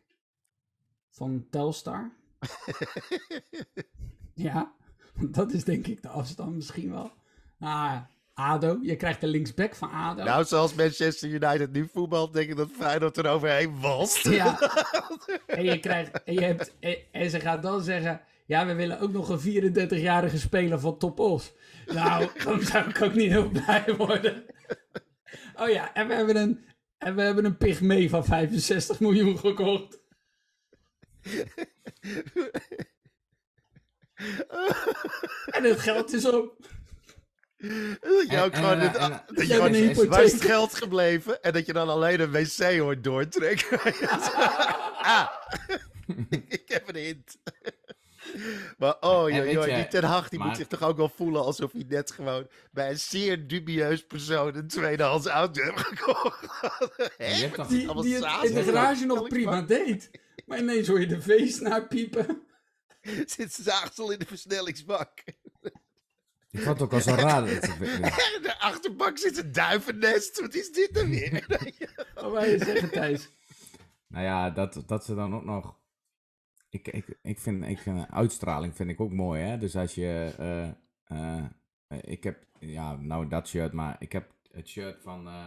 van Telstar. ja, dat is denk ik de afstand misschien wel. Ah, ADO, je krijgt de linksback van ADO. Nou, zoals Manchester United nu voetbalt, denk ik dat Feyenoord er overheen walst. Ja. En, je krijgt, en, je hebt, en, en ze gaat dan zeggen... Ja, we willen ook nog een 34-jarige speler van Top Os. Nou, dan zou ik ook niet heel blij worden. Oh ja, en we hebben een, en we hebben een pygmee van 65 miljoen gekocht. En het geld is op. Dat je ook gewoon, dit- en- dat Je gewoon een hypotheek. waar is het geld gebleven? En dat je dan alleen een wc hoort doortrekken. ah, ik heb een hint. Maar oh, joh, joh, die Ten Hag die moet zich toch ook wel voelen alsof hij net gewoon bij een zeer dubieus persoon een tweedehands auto heeft gekocht. je hebt toch- Die, Allemaal die het saus in de garage nog prima deed. Maar ineens hoor je de feestnaar piepen. Zit zaagsel in de versnellingsbak. ik vond het ook al zo raar. Dat de achterbak zit een duivennest. Wat is dit dan weer? Wat wou je zeggen, Thijs? Nou ja, dat, dat ze dan ook nog. Ik, ik, ik, vind, ik vind uitstraling vind ik ook mooi, hè? Dus als je. eh, eh, ik heb. Ja, nou dat shirt, maar ik heb het shirt van. eh,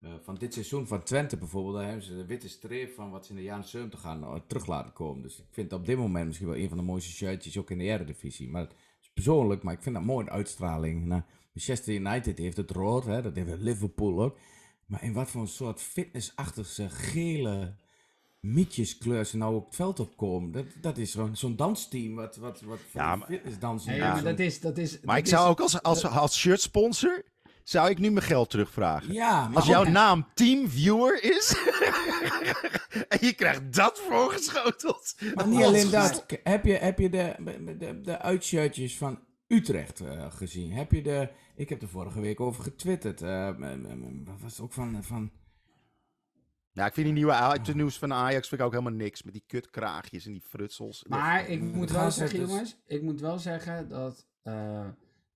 eh, van dit seizoen van Twente bijvoorbeeld. Daar hebben ze de witte streep van wat ze in de jaren 70 gaan eh, terug laten komen. Dus ik vind het op dit moment misschien wel een van de mooiste shirtjes ook in de Eredivisie. Maar het is persoonlijk, maar ik vind dat mooi, een uitstraling. Nou, Manchester United heeft het rood, hè? dat heeft Liverpool ook. Maar in wat voor een soort fitnessachtige gele mietjeskleur ze nou op het veld opkomen. Dat, dat is zo'n zo'n dansteam wat, wat, wat Ja, maar- fitnessdansen. Ja. maar dat is... Dat is Maar dat ik zou ook als, als, als shirtsponsor, zou ik nu mijn geld terugvragen. Ja, maar Als ook- jouw naam Teamviewer is en je krijgt dat voorgeschoteld. Maar niet alleen dat. Heb je, heb je de, de, de uitshirtjes van Utrecht eh, gezien? Heb je de... Ik heb er vorige week over getwitterd. eh, wat was het ook van... van Ja, ik vind die nieuwe uitnieuws van Ajax vind ik ook helemaal niks. Met die kutkraagjes en die frutsels. Maar ik moet wel zeggen, jongens, ik moet wel zeggen dat eh,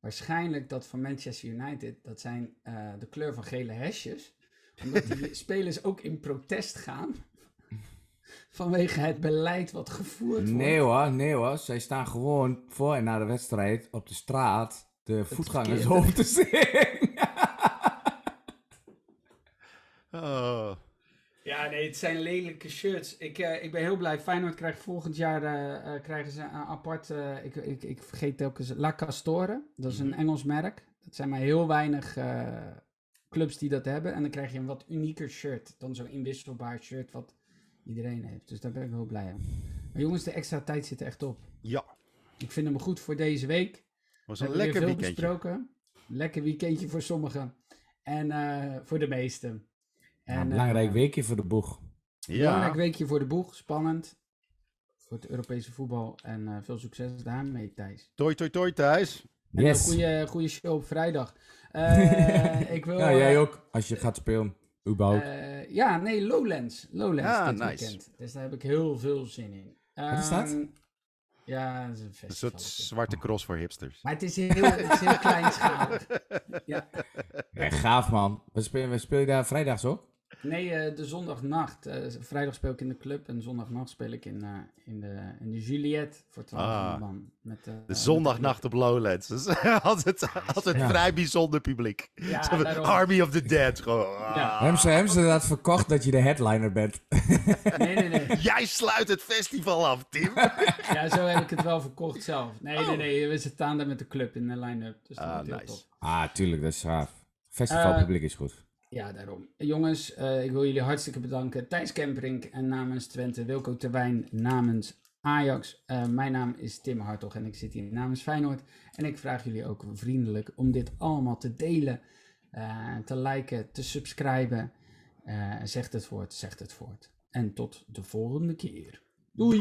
waarschijnlijk dat van Manchester United, dat zijn eh, de kleur van gele hesjes. Omdat die spelers ook in protest gaan. Vanwege het beleid wat gevoerd wordt. Nee hoor, nee hoor. Zij staan gewoon voor en na de wedstrijd op de straat de voetgangers verkeerde. op te zingen. Oh. Ja, nee, het zijn lelijke shirts. Ik, eh, ik ben heel blij. Feyenoord krijgt volgend jaar eh, eh, krijgen ze een apart. eh, ik, ik, ik vergeet telkens. La Castore. Dat is een Engels merk. Dat zijn maar heel weinig clubs die dat hebben. En dan krijg je een wat unieker shirt. Dan zo'n inwisselbaar shirt wat iedereen heeft. Dus daar ben ik heel blij om. Maar jongens, de extra tijd zit er echt op. Ja, Ik vind hem goed voor deze week. was een lekker weekendje. besproken. Lekker weekendje voor sommigen. En voor de meesten. Een En, belangrijk eh, weekje voor de boeg. Belangrijk Ja, weekje voor de boeg, spannend. Voor het Europese voetbal en eh, veel succes daarmee, Thijs. toi toi toi Thijs. Yes. een goede, goede show op vrijdag. Eh, ik wil, Ja, jij ook. Als je gaat spelen. Überhaupt. eh, ja, nee, Lowlands. Lowlands Ah, dit nice. weekend. Dus daar heb ik heel veel zin in. Wat is dat? Ehm, Ja, dat is een Een festival. soort zwarte cross voor hipsters. Maar het is heel, het is heel kleinschalig. Ja. Ja, gaaf man. We spelen, we spelen daar vrijdags ook? Nee, eh, de zondagnacht. eh, vrijdag speel ik in de club en zondagnacht speel ik in, eh, in, de, in de Juliette voor 12 Ah. man. Met, eh, De met zondagnacht op Lowlands. Dus altijd, altijd Ja. vrij bijzonder publiek. Ja. Army of the Dead. Gewoon. Ja. ah. Hebben ze, hebben ze dat verkocht dat je de headliner bent? Nee, nee, nee. Jij sluit het festival af, Tim. Ja, zo heb ik het wel verkocht zelf. Nee, nee, nee. We staan daar met de club in de line-up. Dus dat Oh. Ah, nice. tof. Ah, tuurlijk, dat is gaaf. Festivalpubliek is goed. Ja, daarom. Jongens, eh, ik wil jullie hartstikke bedanken. Thijs Kemperink en namens Twente, Wilco Terwijn namens Ajax. Eh, mijn naam is Tim Hartog en ik zit hier namens Feyenoord. En ik vraag jullie ook vriendelijk om dit allemaal te delen, eh, te liken, te subscriben. Eh, zegt het voort, zegt het voort. En tot de volgende keer. Doei!